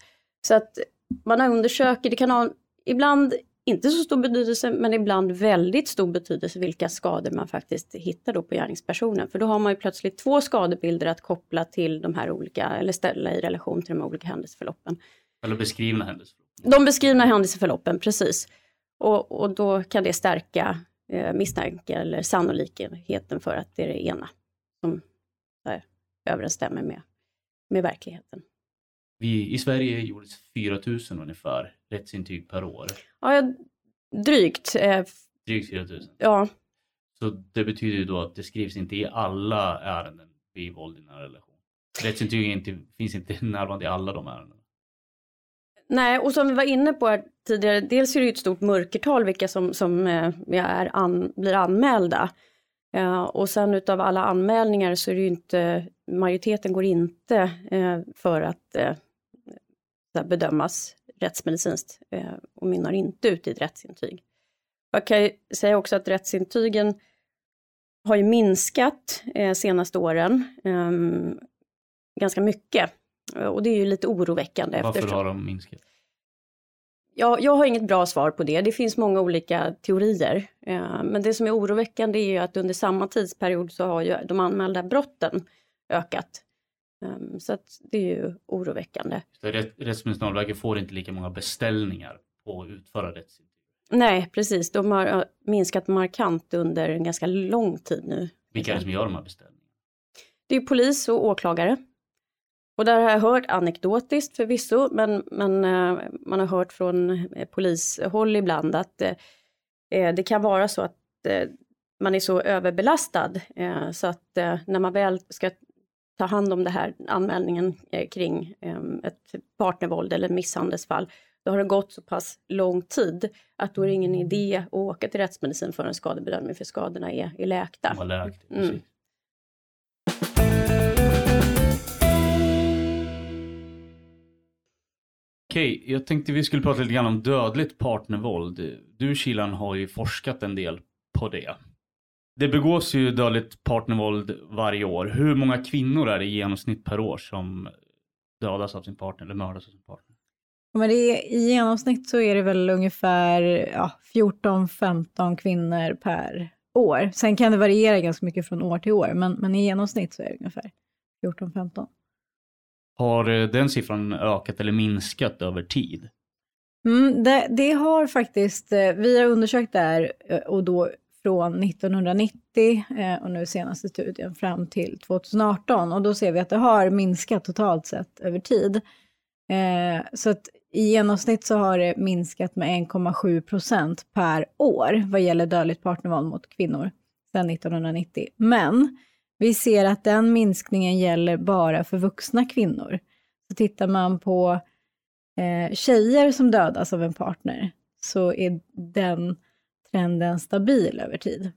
Så att man undersöker, det kan ha ibland inte så stor betydelse men ibland väldigt stor betydelse vilka skador man faktiskt hittar då på gärningspersonen. För då har man ju plötsligt två skadebilder att koppla till de här olika, eller ställa i relation till de olika händelseförloppen. Eller beskrivna händelseförlopp. De beskrivna händelseförloppen, precis. Och, och då kan det stärka eh, misstanke eller sannolikheten för att det är det ena som här, överensstämmer med, med verkligheten. Vi, I Sverige gjordes 4 000 ungefär rättsintyg per år. Ja, drygt. Eh, Drygt 4 000. ja, Så det betyder ju då att det skrivs inte i alla ärenden vid våld i nära relation. Rättsintyg inte, finns inte närvarande i alla de ärendena. Nej, och som vi var inne på tidigare, dels är det ju ett stort mörkertal vilka som, som eh, är an, blir anmälda. Eh, och sen utav alla anmälningar så är det ju inte, majoriteten går inte eh, för att eh, bedömas rättsmedicinskt eh, och mynnar inte ut i ett rättsintyg. Jag kan säga också att rättsintygen har ju minskat eh, senaste åren ehm, ganska mycket. Och det är ju lite oroväckande. Varför eftersom- har de minskat? Ja, jag har inget bra svar på det. Det finns många olika teorier. Eh, Men det som är oroväckande är ju att under samma tidsperiod så har ju de anmälda brotten ökat. Eh, Så att det är ju oroväckande. Rättsmedicinalverket får inte lika många beställningar på att utföra rättsintyg. Nej, precis. De har minskat markant under en ganska lång tid nu. Vilka är det som gör de här beställningarna? Det är polis och åklagare. Och där har jag hört anekdotiskt förvisso, men, men eh, man har hört från eh, polishåll ibland att eh, det kan vara så att man är så överbelastad så att när man väl ska ta hand om det här anmälningen eh, kring eh, ett partnervåld eller misshandelsfall, då har det gått så pass lång tid att då är det ingen idé att åka till rättsmedicin för en skadebedömning för skadorna är, är läkta. Har läkt. Mm. Okej, jag tänkte vi skulle prata lite grann om dödligt partnervåld. Du Kilan har ju forskat en del på det. Det begås ju dödligt partnervåld varje år. Hur många kvinnor är det i genomsnitt per år som dödas av sin partner eller mördas av sin partner? Ja, Men det är, I genomsnitt så är det väl ungefär ja, 14-15 kvinnor per år. Sen kan det variera ganska mycket från år till år, men, men i genomsnitt så är det ungefär 14-15. Har eh, den siffran ökat eller minskat över tid? Mm, det, det har faktiskt, eh, vi har undersökt det här eh, och då från 1990 eh, och nu senaste studien fram till 2018 och då ser vi att det har minskat totalt sett över tid. Eh, så att i genomsnitt så har det minskat med 1,7 procent per år vad gäller dödligt partnervåld mot kvinnor sedan 1990. Men vi ser att den minskningen gäller bara för vuxna kvinnor. Så tittar man på eh, tjejer som dödas av en partner så är den trenden stabil över tid.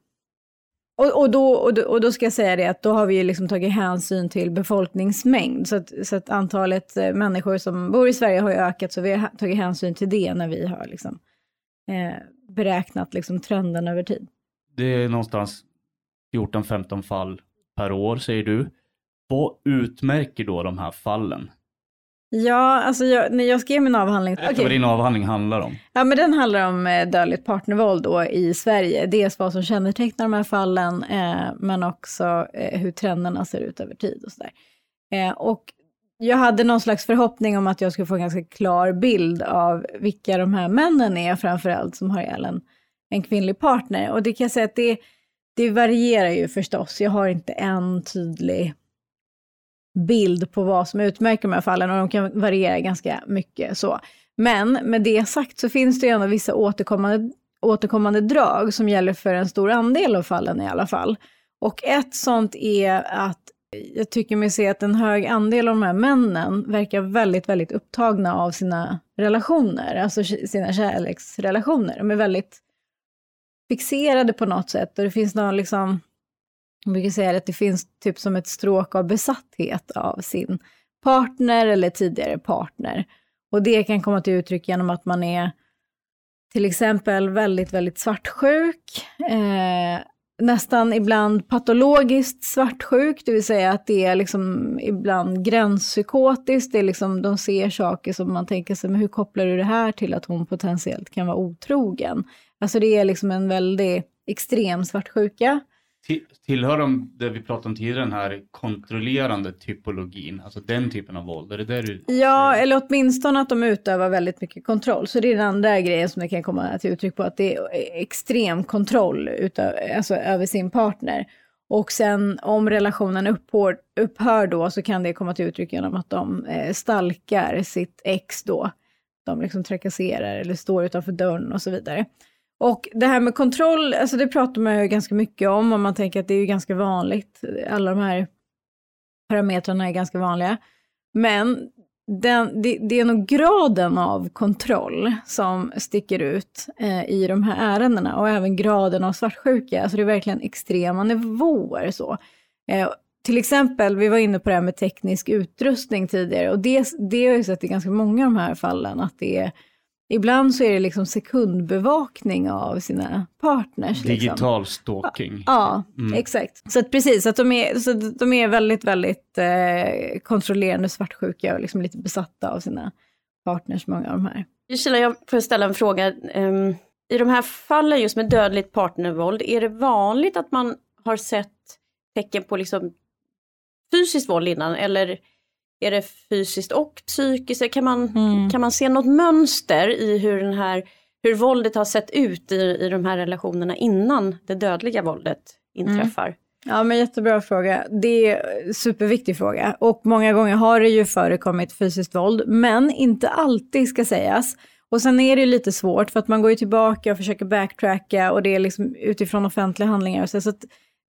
Och, och, då, och, då, och då ska jag säga det att då har vi ju liksom tagit hänsyn till befolkningsmängd. Så att, så att antalet eh, människor som bor i Sverige har ju ökat, så vi har tagit hänsyn till det när vi har liksom, eh, beräknat liksom trenden över tid. Det är någonstans 14-15 fall per år säger du. Vad utmärker då de här fallen? Ja, alltså jag, när jag skrev min avhandling... Berätta okay. vad din avhandling handlar om. Ja, men den handlar om eh, dödligt partnervåld då i Sverige. Dels vad som kännetecknar de här fallen, eh, men också eh, hur trenderna ser ut över tid och sådär. Eh, och jag hade någon slags förhoppning om att jag skulle få en ganska klar bild av vilka de här männen är framförallt som har ihjäl en, en kvinnlig partner. Och det kan jag säga att det, det varierar ju förstås. Jag har inte en tydlig bild på vad som utmärker de här fallen och de kan variera ganska mycket så. Men med det sagt så finns det ju ändå vissa återkommande, återkommande drag som gäller för en stor andel av fallen i alla fall. Och ett sånt är att jag tycker mig se att en hög andel av de här männen verkar väldigt, väldigt upptagna av sina relationer, alltså sina kärleksrelationer. De är väldigt fixerade på något sätt och det finns någon liksom man brukar säga att det finns typ som ett stråk av besatthet av sin partner eller tidigare partner. Och det kan komma till uttryck genom att man är till exempel väldigt, väldigt svartsjuk, eh, nästan ibland patologiskt svartsjuk, det vill säga att det är liksom ibland gränspsykotiskt, det är liksom, de ser saker som man tänker sig, men hur kopplar du det här till att hon potentiellt kan vara otrogen? Alltså det är liksom en väldigt extrem svartsjuka. Tillhör de, det vi pratade om tidigare, den här kontrollerande typologin, alltså den typen av våld? Är det där du Ja, säger? eller åtminstone att de utövar väldigt mycket kontroll. Så det är den andra grejen som det kan komma till uttryck på, att det är extrem kontroll utav, alltså, över sin partner. Och sen om relationen upphör, upphör då så kan det komma till uttryck genom att de eh, stalkar sitt ex då. De liksom trakasserar eller står utanför dörren och så vidare. Och det här med kontroll, alltså det pratar man ju ganska mycket om och man tänker att det är ju ganska vanligt. Alla de här parametrarna är ganska vanliga. Men den, det, det, är nog graden av kontroll som sticker ut eh, i de här ärendena och även graden av svartsjuka. Alltså det är verkligen extrema nivåer så. Eh, till exempel, vi var inne på det här med teknisk utrustning tidigare och det, det har jag ju sett i ganska många av de här fallen att det är Ibland så är det liksom sekundbevakning av sina partners. Liksom. Digital liksom. stalking. Ja, mm. exakt. Så att precis, att de är, så de är väldigt, väldigt eh, kontrollerande svartsjuka och liksom lite besatta av sina partners, många av de här. Kila, jag får ställa en fråga. Um, I de här fallen just med dödligt partnervåld, är det vanligt att man har sett tecken på liksom fysiskt våld innan eller är det fysiskt och psykiskt? Kan man, mm. kan man se något mönster i hur, den här, hur våldet har sett ut i, i de här relationerna innan det dödliga våldet inträffar? Mm. Ja, men jättebra fråga. Det är en superviktig fråga och många gånger har det ju förekommit fysiskt våld, men inte alltid ska sägas. Och sen är det lite svårt för att man går ju tillbaka och försöker backtracka och det är liksom utifrån offentliga handlingar. Och så, så att,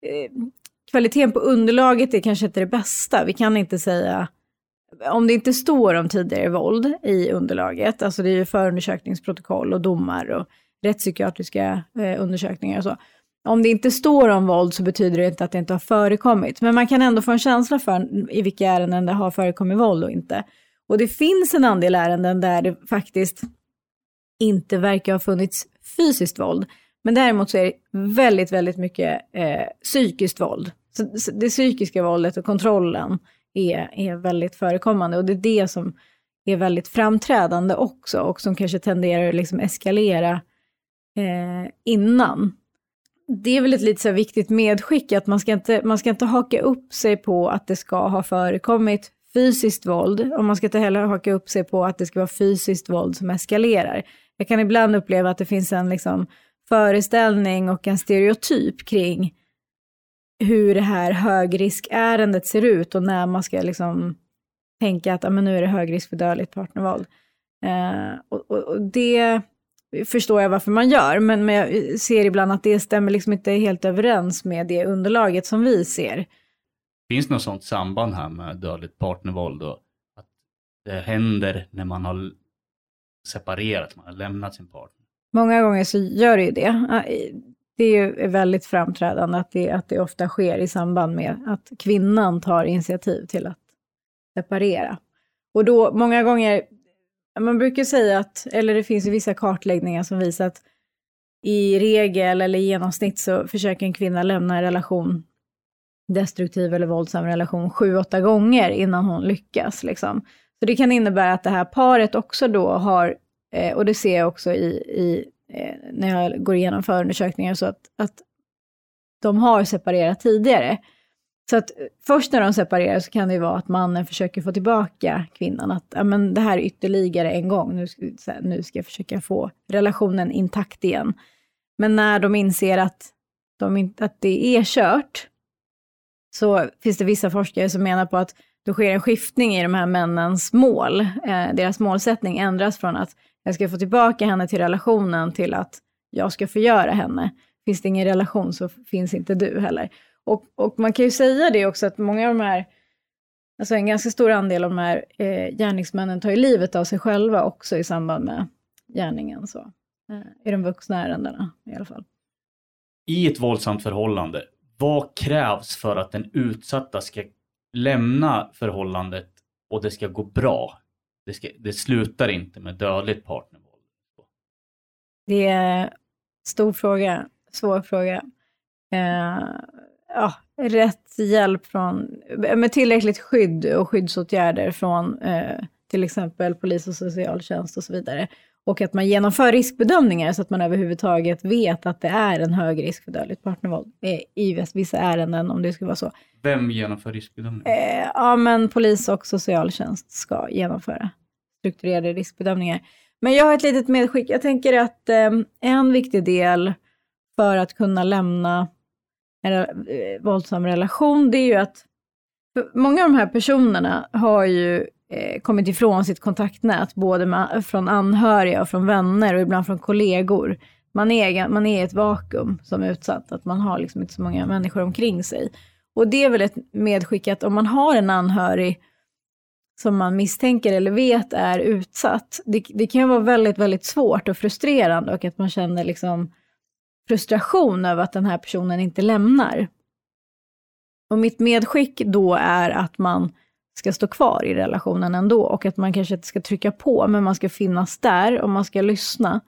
eh, kvaliteten på underlaget är kanske inte det bästa. Vi kan inte säga om det inte står om tidigare våld i underlaget, alltså det är ju förundersökningsprotokoll och domar och rättspsykiatriska eh, undersökningar och så. Om det inte står om våld så betyder det inte att det inte har förekommit, men man kan ändå få en känsla för i vilka ärenden det har förekommit våld och inte. Och det finns en andel ärenden där det faktiskt inte verkar ha funnits fysiskt våld, men däremot så är det väldigt, väldigt mycket eh, psykiskt våld. Så det psykiska våldet och kontrollen är, är väldigt förekommande och det är det som är väldigt framträdande också och som kanske tenderar att liksom eskalera eh, innan. Det är väl ett lite så viktigt medskick att man ska, inte, man ska inte haka upp sig på att det ska ha förekommit fysiskt våld och man ska inte heller haka upp sig på att det ska vara fysiskt våld som eskalerar. Jag kan ibland uppleva att det finns en liksom föreställning och en stereotyp kring hur det här högriskärendet ser ut och när man ska liksom tänka att men nu är det hög risk för dödligt partnervåld. Eh, och, och, och, det förstår jag varför man gör, men, men jag ser ibland att det stämmer liksom inte helt överens med det underlaget som vi ser. Finns det något sådant samband här med dödligt partnervåld och att det händer när man har separerat, man har lämnat sin partner? Många gånger så gör det ju det. Det är väldigt framträdande att det, att det ofta sker i samband med att kvinnan tar initiativ till att separera. Och då många gånger, man brukar säga att, eller det finns ju vissa kartläggningar som visar att i regel eller i genomsnitt så försöker en kvinna lämna en relation, destruktiv eller våldsam relation, sju, åtta gånger innan hon lyckas. Liksom. Så det kan innebära att det här paret också då har, eh, och det ser jag också i, i eh, när jag går igenom förundersökningar, så att, att de har separerat tidigare. Så att eh, först när de separerar så kan det ju vara att mannen försöker få tillbaka kvinnan. Att ja, men det här är ytterligare en gång, nu ska, nu ska jag försöka få relationen intakt igen. Men när de inser att, de, att det är kört, så finns det vissa forskare som menar på att då sker en skiftning i de här männens mål. Eh, deras målsättning ändras från att jag ska få tillbaka henne till relationen till att jag ska förgöra henne. Finns det ingen relation så finns inte du heller. Och, och man kan ju säga det också att många av de här, alltså en ganska stor andel av de här eh, gärningsmännen tar ju livet av sig själva också i samband med gärningen. Så. Eh, I de vuxna ärendena i alla fall. I ett våldsamt förhållande, vad krävs för att den utsatta ska lämna förhållandet och det ska gå bra? Det, ska, det slutar inte med dödligt partnervåld. Det är en stor fråga, svår fråga. Eh, ja, rätt hjälp från, med tillräckligt skydd och skyddsåtgärder från eh, till exempel polis och socialtjänst och så vidare. Och att man genomför riskbedömningar så att man överhuvudtaget vet att det är en hög risk för dödligt partnervåld i vissa ärenden om det skulle vara så. Vem genomför riskbedömningar? Eh, ja, men polis och socialtjänst ska genomföra strukturerade riskbedömningar. Men jag har ett litet medskick. Jag tänker att eh, en viktig del för att kunna lämna en eh, våldsam relation, det är ju att många av de här personerna har ju Eh, kommit ifrån sitt kontaktnät, både med, från anhöriga och från vänner och ibland från kollegor. Man är, man är i ett vakuum som utsatt, att man har liksom inte så många människor omkring sig. Och det är väl ett medskick att om man har en anhörig som man misstänker eller vet är utsatt, det, det kan vara väldigt, väldigt svårt och frustrerande och att man känner liksom frustration över att den här personen inte lämnar. Och mitt medskick då är att man ska stå kvar i relationen ändå och att man kanske inte ska trycka på, men man ska finnas där och man ska lyssna.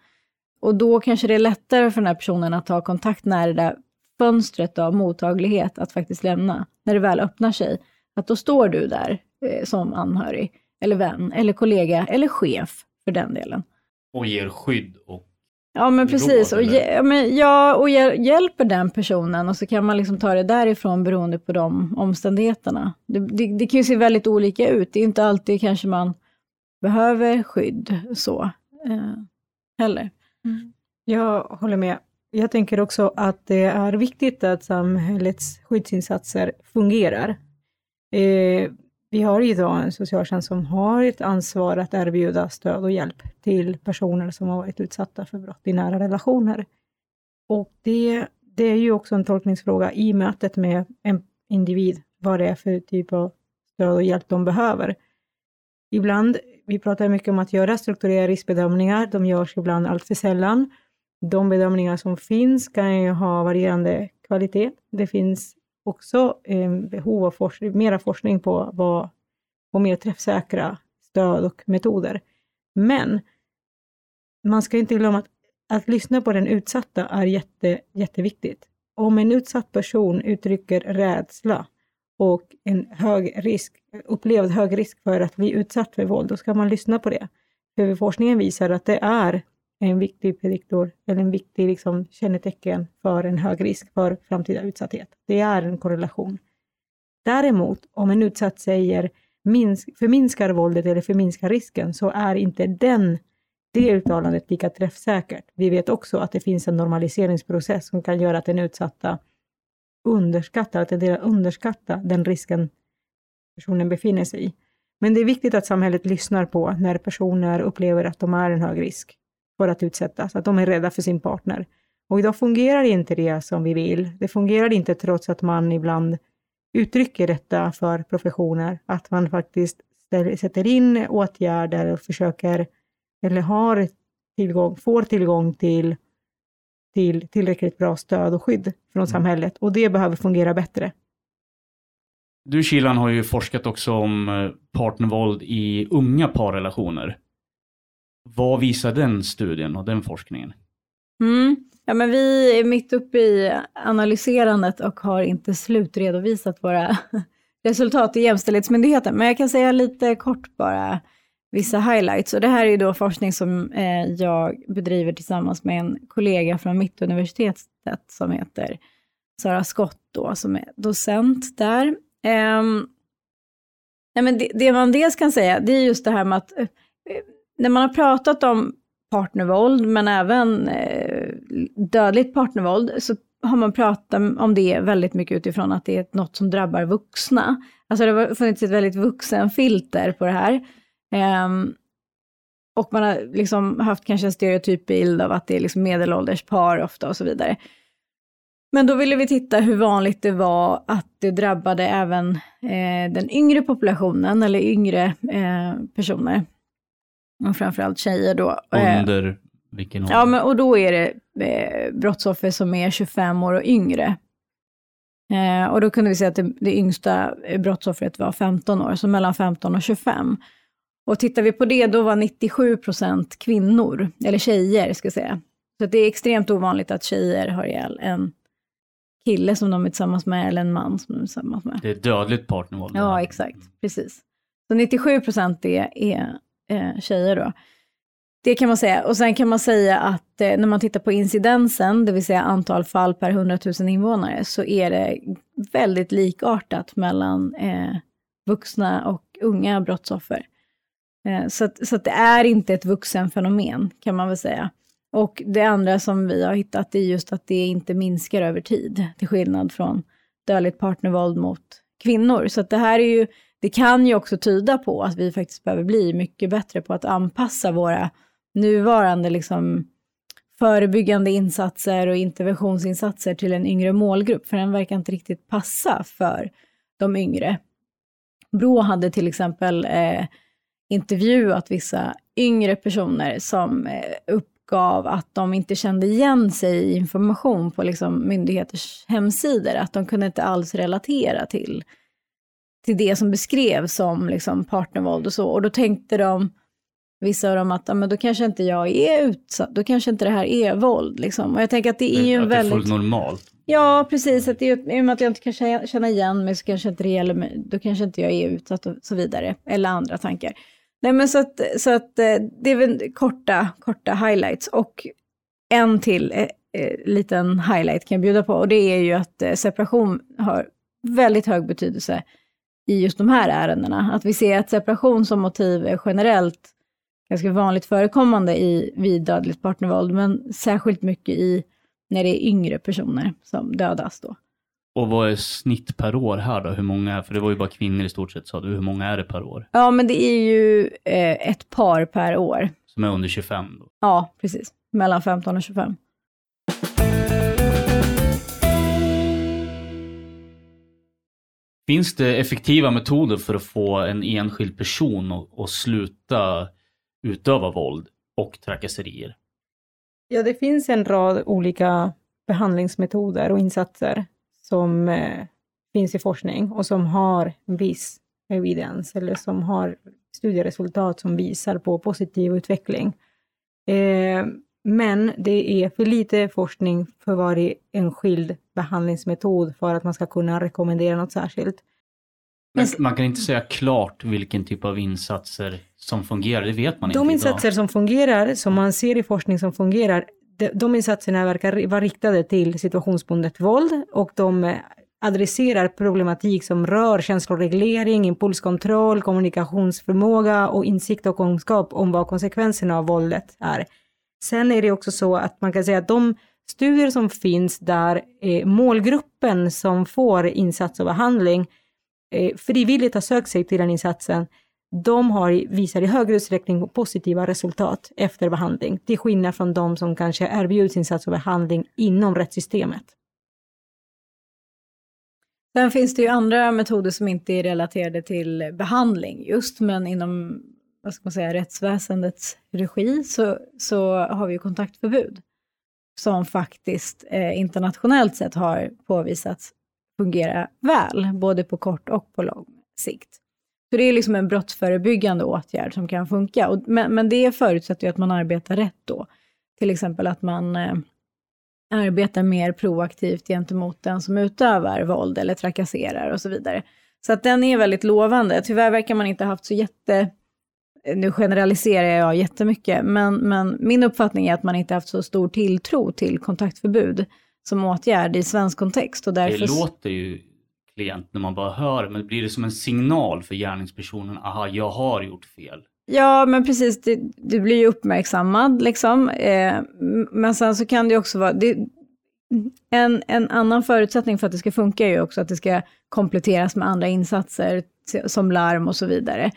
Och då kanske det är lättare för den här personen att ta kontakt när det där fönstret av mottaglighet att faktiskt lämna, när det väl öppnar sig. Att då står du där eh, som anhörig, eller vän, eller kollega, eller chef för den delen. Och ger skydd och Ja men precis, råd, och, ja, men, ja, och hjälper den personen och så kan man liksom ta det därifrån beroende på de omständigheterna. Det, det, det kan ju se väldigt olika ut, det är inte alltid kanske man behöver skydd så eh, heller. Mm. Jag håller med. Jag tänker också att det är viktigt att samhällets skyddsinsatser fungerar. Eh, vi har idag en socialtjänst som har ett ansvar att erbjuda stöd och hjälp till personer som har varit utsatta för brott i nära relationer. Och det, det är ju också en tolkningsfråga i mötet med en individ, vad det är för typ av stöd och hjälp de behöver. Ibland, vi pratar mycket om att göra strukturerade riskbedömningar, de görs ibland alltför sällan. De bedömningar som finns kan ju ha varierande kvalitet. Det finns också eh, behov av forskning, mera forskning på vad, på mer träffsäkra stöd och metoder. Men man ska inte glömma att, att lyssna på den utsatta är jätte, jätteviktigt. Om en utsatt person uttrycker rädsla och en hög risk, upplevd hög risk för att bli utsatt för våld, då ska man lyssna på det. För forskningen visar att det är en viktig prediktor eller en viktig liksom, kännetecken för en hög risk för framtida utsatthet. Det är en korrelation. Däremot, om en utsatt säger minsk, förminskar våldet eller förminskar risken, så är inte den det uttalandet lika träffsäkert. Vi vet också att det finns en normaliseringsprocess som kan göra att den utsatta underskattar, att det underskatta den risken personen befinner sig i. Men det är viktigt att samhället lyssnar på när personer upplever att de är en hög risk för att utsättas, att de är rädda för sin partner. Och idag fungerar inte det som vi vill. Det fungerar inte trots att man ibland uttrycker detta för professioner, att man faktiskt sätter in åtgärder och försöker, eller har tillgång, får tillgång till, till tillräckligt bra stöd och skydd från mm. samhället. Och det behöver fungera bättre. Du Kilan har ju forskat också om eh, partnervåld i unga parrelationer. Vad visar den studien och den forskningen? Mm. Ja, men vi är mitt uppe i analyserandet och har inte slutredovisat våra resultat i Jämställdhetsmyndigheten. Men jag kan säga lite kort bara vissa highlights. Och det här är ju då forskning som eh, jag bedriver tillsammans med en kollega från Mittuniversitetet som heter Sara Skott då, som är docent där. Eh, nej, men det, det, man dels kan säga, det är just det här med att eh, när man har pratat om partnervåld, men även eh, dödligt partnervåld, så har man pratat om det väldigt mycket utifrån att det är något som drabbar vuxna. Alltså det har funnits ett väldigt vuxenfilter på det här. Um, och man har liksom haft kanske en stereotyp bild av att det är liksom medelålders par ofta och så vidare. Men då ville vi titta hur vanligt det var att det drabbade även eh, den yngre populationen eller yngre eh, personer. Och framförallt tjejer då. Eh, Under vilken ålder? Ja, men, och då är det eh, brottsoffer som är 25 år och yngre. Eh, och då kunde vi se att det, det yngsta brottsoffret var 15 år, så mellan 15 och 25. Och tittar vi på det, då var 97 procent kvinnor, eller tjejer ska jag säga. Så det är extremt ovanligt att tjejer har ihjäl en kille som de är tillsammans med eller en man som de är tillsammans med. Det är dödligt partnervåld. Ja, exakt. Precis. Så 97 procent är, är eh, tjejer då. Det kan man säga. Och sen kan man säga att eh, när man tittar på incidensen, det vill säga antal fall per 100 000 invånare, så är det väldigt likartat mellan eh, vuxna och unga brottsoffer. Eh, så att, så att det är inte ett vuxenfenomen, kan man väl säga. Och det andra som vi har hittat är just att det inte minskar över tid, till skillnad från dödligt partnervåld mot kvinnor. Så att det här är ju, det kan ju också tyda på att vi faktiskt behöver bli mycket bättre på att anpassa våra nuvarande liksom förebyggande insatser och interventionsinsatser till en yngre målgrupp, för den verkar inte riktigt passa för de yngre. Brå hade till exempel eh, intervjuat vissa yngre personer som eh, uppgav att de inte kände igen sig i information på liksom, myndigheters hemsidor, att de kunde inte alls relatera till, till det som beskrevs som liksom, partnervåld och så. Och då tänkte de, vissa av dem att ja, men då kanske inte jag är utsatt, då kanske inte det här är våld. Liksom. Och jag tänker att det är ju en väldigt... Att det är fullt normalt. Ja, precis. Att det är, I och med att jag inte kan känna igen mig så kanske inte det gäller mig, då kanske inte jag är utsatt och så vidare. Eller andra tankar. Nej men så att, så att eh, det är väl korta, korta highlights och en till eh, eh, liten highlight kan jag bjuda på och det är ju att eh, separation har väldigt hög betydelse i just de här ärendena. Att vi ser att separation som motiv är generellt ganska vanligt förekommande i, vid dödligt partnervåld, men särskilt mycket i när det är yngre personer som dödas då. Och vad är snitt per år här då? Hur många, för det var ju bara kvinnor i stort sett sa du, hur många är det per år? Ja, men det är ju eh, ett par per år. Som är under 25 då? Ja, precis. Mellan 15 och 25. Finns det effektiva metoder för att få en enskild person att sluta utöva våld och trakasserier? Ja, det finns en rad olika behandlingsmetoder och insatser som eh, finns i forskning och som har viss evidens eller som har studieresultat som visar på positiv utveckling. Eh, men det är för lite forskning för varje enskild behandlingsmetod för att man ska kunna rekommendera något särskilt. Men man kan inte säga klart vilken typ av insatser som fungerar, det vet man de inte De insatser idag. som fungerar, som man ser i forskning som fungerar, de, de insatserna verkar vara riktade till situationsbundet våld och de adresserar problematik som rör känsloreglering, impulskontroll, kommunikationsförmåga och insikt och kunskap om vad konsekvenserna av våldet är. Sen är det också så att man kan säga att de studier som finns där eh, målgruppen som får insats och behandling eh, frivilligt har sökt sig till den insatsen, de har, visar i högre utsträckning positiva resultat efter behandling, till skillnad från de som kanske erbjuds insats och behandling inom rättssystemet. Sen finns det ju andra metoder som inte är relaterade till behandling just, men inom vad ska man säga, rättsväsendets regi så, så har vi ju kontaktförbud som faktiskt eh, internationellt sett har påvisats fungera väl, både på kort och på lång sikt. Så det är liksom en brottsförebyggande åtgärd som kan funka. Och, men, men det förutsätter ju att man arbetar rätt då. Till exempel att man eh, arbetar mer proaktivt gentemot den som utövar våld eller trakasserar och så vidare. Så att den är väldigt lovande. Tyvärr verkar man inte ha haft så jätte nu generaliserar jag jättemycket, men, men min uppfattning är att man inte haft så stor tilltro till kontaktförbud som åtgärd i svensk kontext. Och därför... Det låter ju klient när man bara hör men blir det som en signal för gärningspersonen, aha, jag har gjort fel. Ja, men precis, det, du blir ju uppmärksammad liksom. Eh, men sen så kan det också vara, det, en, en annan förutsättning för att det ska funka är ju också att det ska kompletteras med andra insatser som larm och så vidare.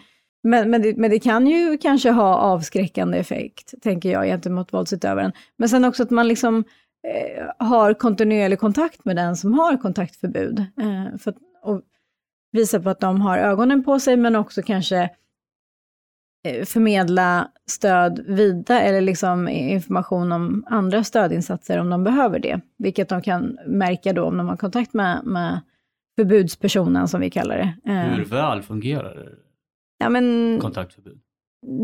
Men, men, det, men det kan ju kanske ha avskräckande effekt, tänker jag, gentemot våldsutövaren. Men sen också att man liksom eh, har kontinuerlig kontakt med den som har kontaktförbud. Eh, för att, och visa på att de har ögonen på sig, men också kanske eh, förmedla stöd vidare, eller liksom information om andra stödinsatser om de behöver det. Vilket de kan märka då om de har kontakt med, med förbudspersonen, som vi kallar det. Eh, Hur väl fungerar det? Ja, men, kontaktförbud?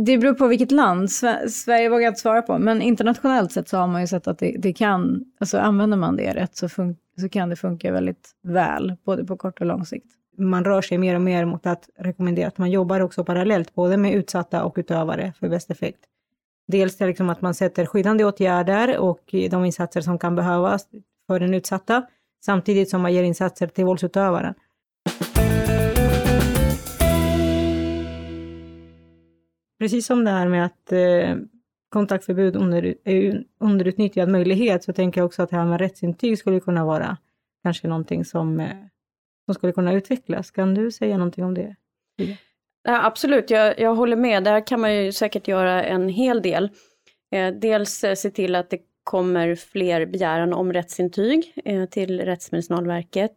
Det beror på vilket land. Sverige vågar jag inte svara på, men internationellt sett så har man ju sett att det, det kan, alltså använder man det rätt så, fun- så kan det funka väldigt väl, både på kort och lång sikt. Man rör sig mer och mer mot att rekommendera att man jobbar också parallellt, både med utsatta och utövare för bäst effekt. Dels till liksom att man sätter skyddande åtgärder och de insatser som kan behövas för den utsatta, samtidigt som man ger insatser till våldsutövaren. Precis som det här med att eh, kontaktförbud under, är underutnyttjad möjlighet så tänker jag också att det här med rättsintyg skulle kunna vara kanske någonting som, eh, som skulle kunna utvecklas. Kan du säga någonting om det? Ja, absolut, jag, jag håller med. Där kan man ju säkert göra en hel del. Eh, dels eh, se till att det kommer fler begäran om rättsintyg eh, till Rättsmedicinalverket.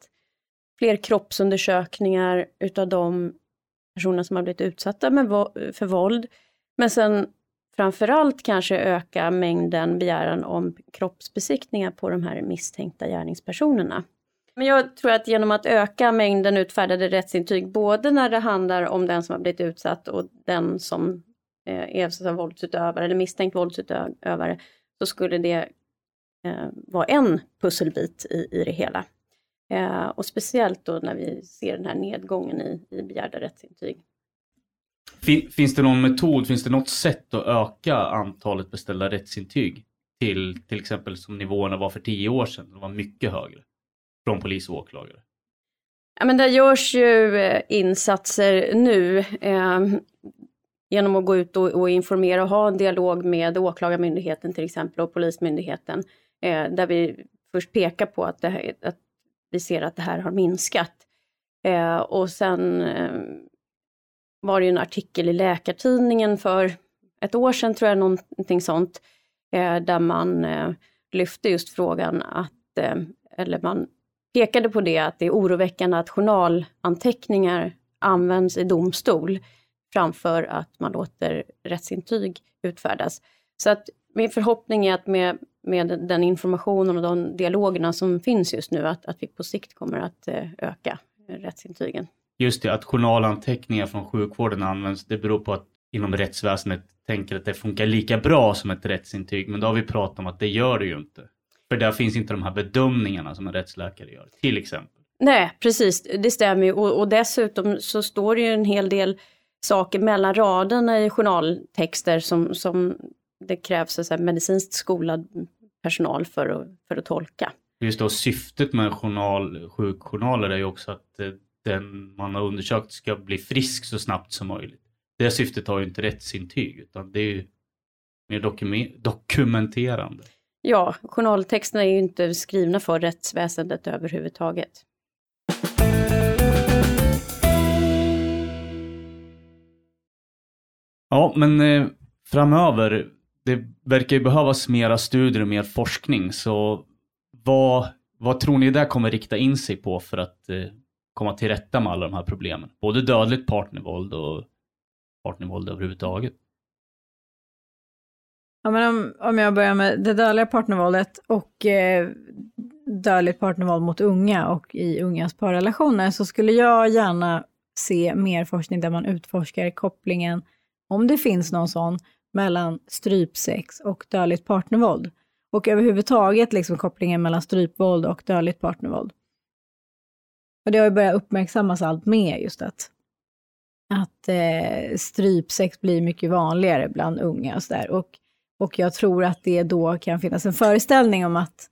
Fler kroppsundersökningar utav de personer som har blivit utsatta med, för våld. Men sen framförallt kanske öka mängden begäran om kroppsbesiktningar på de här misstänkta gärningspersonerna. Men jag tror att genom att öka mängden utfärdade rättsintyg, både när det handlar om den som har blivit utsatt och den som eh, är våldsutövare eller misstänkt våldsutövare, så skulle det eh, vara en pusselbit i, i det hela. Eh, och speciellt då när vi ser den här nedgången i, i begärda rättsintyg. Fin, finns det någon metod, finns det något sätt att öka antalet beställda rättsintyg till till exempel som nivåerna var för tio år sedan, de var mycket högre från polis och åklagare? Ja, men det görs ju eh, insatser nu eh, genom att gå ut och, och, informera och ha en dialog med åklagarmyndigheten till exempel och polismyndigheten eh, där vi först pekar på att, det, att vi ser att det här har minskat. Eh, och sen eh, var det ju en artikel i Läkartidningen för ett år sedan, tror jag, någonting sånt, eh, där man eh, lyfte just frågan att, eh, eller man pekade på det, att det är oroväckande att journalanteckningar används i domstol framför att man låter rättsintyg utfärdas. Så att min förhoppning är att med med den informationen och de dialogerna som finns just nu, att, att vi på sikt kommer att eh, öka rättsintygen. Just det, att journalanteckningar från sjukvården används, det beror på att inom rättsväsendet tänker att det funkar lika bra som ett rättsintyg, men då har vi pratat om att det gör det ju inte. För där finns inte de här bedömningarna som en rättsläkare gör, till exempel. Nej, precis, det stämmer ju. Och, och dessutom så står det ju en hel del saker mellan raderna i journaltexter som, som det krävs så medicinskt skolad personal för att, för att tolka. Just då syftet med journal, sjukjournaler är ju också att eh, den man har undersökt ska bli frisk så snabbt som möjligt. Det syftet har ju inte rättsintyg utan det är ju mer dokumenterande. Ja, journaltexterna är ju inte skrivna för rättsväsendet överhuvudtaget. Ja, men eh, framöver, det verkar ju behövas mera studier och mer forskning, så vad, vad tror ni det kommer rikta in sig på för att eh, komma till rätta med alla de här problemen? Både dödligt partnervåld och partnervåld överhuvudtaget. Ja, men om, om jag börjar med det dödliga partnervåldet och eh, dödligt partnervåld mot unga och i ungas parrelationer så skulle jag gärna se mer forskning där man utforskar kopplingen, om det finns någon sån, mellan strypsex och dödligt partnervåld. Och överhuvudtaget liksom kopplingen mellan strypvåld och dödligt partnervåld. Och det har ju börjat uppmärksammas allt mer just att, att eh, strypsex blir mycket vanligare bland unga och sådär. Och, och jag tror att det då kan finnas en föreställning om att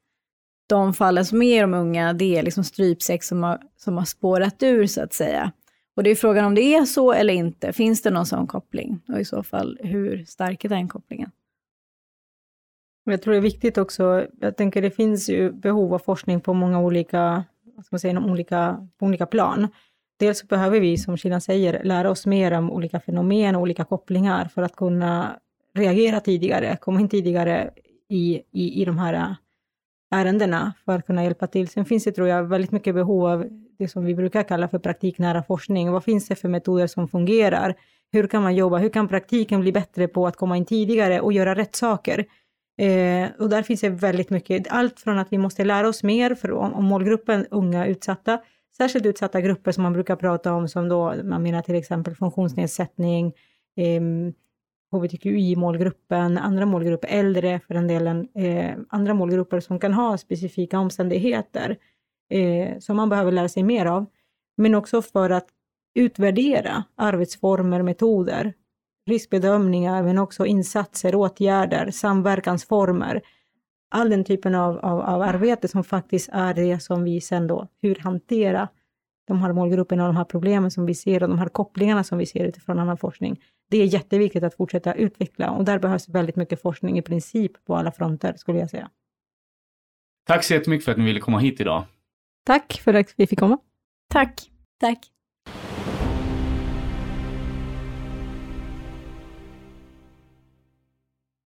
de fallen som är de unga, det är liksom strypsex som har, som har spårat ur så att säga. Och det är frågan om det är så eller inte. Finns det någon sån koppling? Och i så fall, hur stark är den kopplingen? Jag tror det är viktigt också, jag tänker det finns ju behov av forskning på många olika, vad ska man säga, olika, på olika plan. Dels behöver vi, som Kina säger, lära oss mer om olika fenomen och olika kopplingar för att kunna reagera tidigare, komma in tidigare i, i, i de här äh, ärendena för att kunna hjälpa till. Sen finns det, tror jag, väldigt mycket behov av det som vi brukar kalla för praktiknära forskning. Vad finns det för metoder som fungerar? Hur kan man jobba? Hur kan praktiken bli bättre på att komma in tidigare och göra rätt saker? Eh, och där finns det väldigt mycket, allt från att vi måste lära oss mer för, om, om målgruppen unga utsatta, särskilt utsatta grupper som man brukar prata om som då, man menar till exempel funktionsnedsättning, eh, hbtqi-målgruppen, andra målgrupper, äldre för den delen, eh, andra målgrupper som kan ha specifika omständigheter eh, som man behöver lära sig mer av, men också för att utvärdera arbetsformer, metoder, riskbedömningar, men också insatser, åtgärder, samverkansformer. All den typen av, av, av arbete som faktiskt är det som vi sen då, hur hantera de här målgrupperna och de här problemen som vi ser och de här kopplingarna som vi ser utifrån annan forskning. Det är jätteviktigt att fortsätta utveckla och där behövs väldigt mycket forskning i princip på alla fronter skulle jag säga. Tack så jättemycket för att ni ville komma hit idag. Tack för att vi fick komma. Tack. Tack.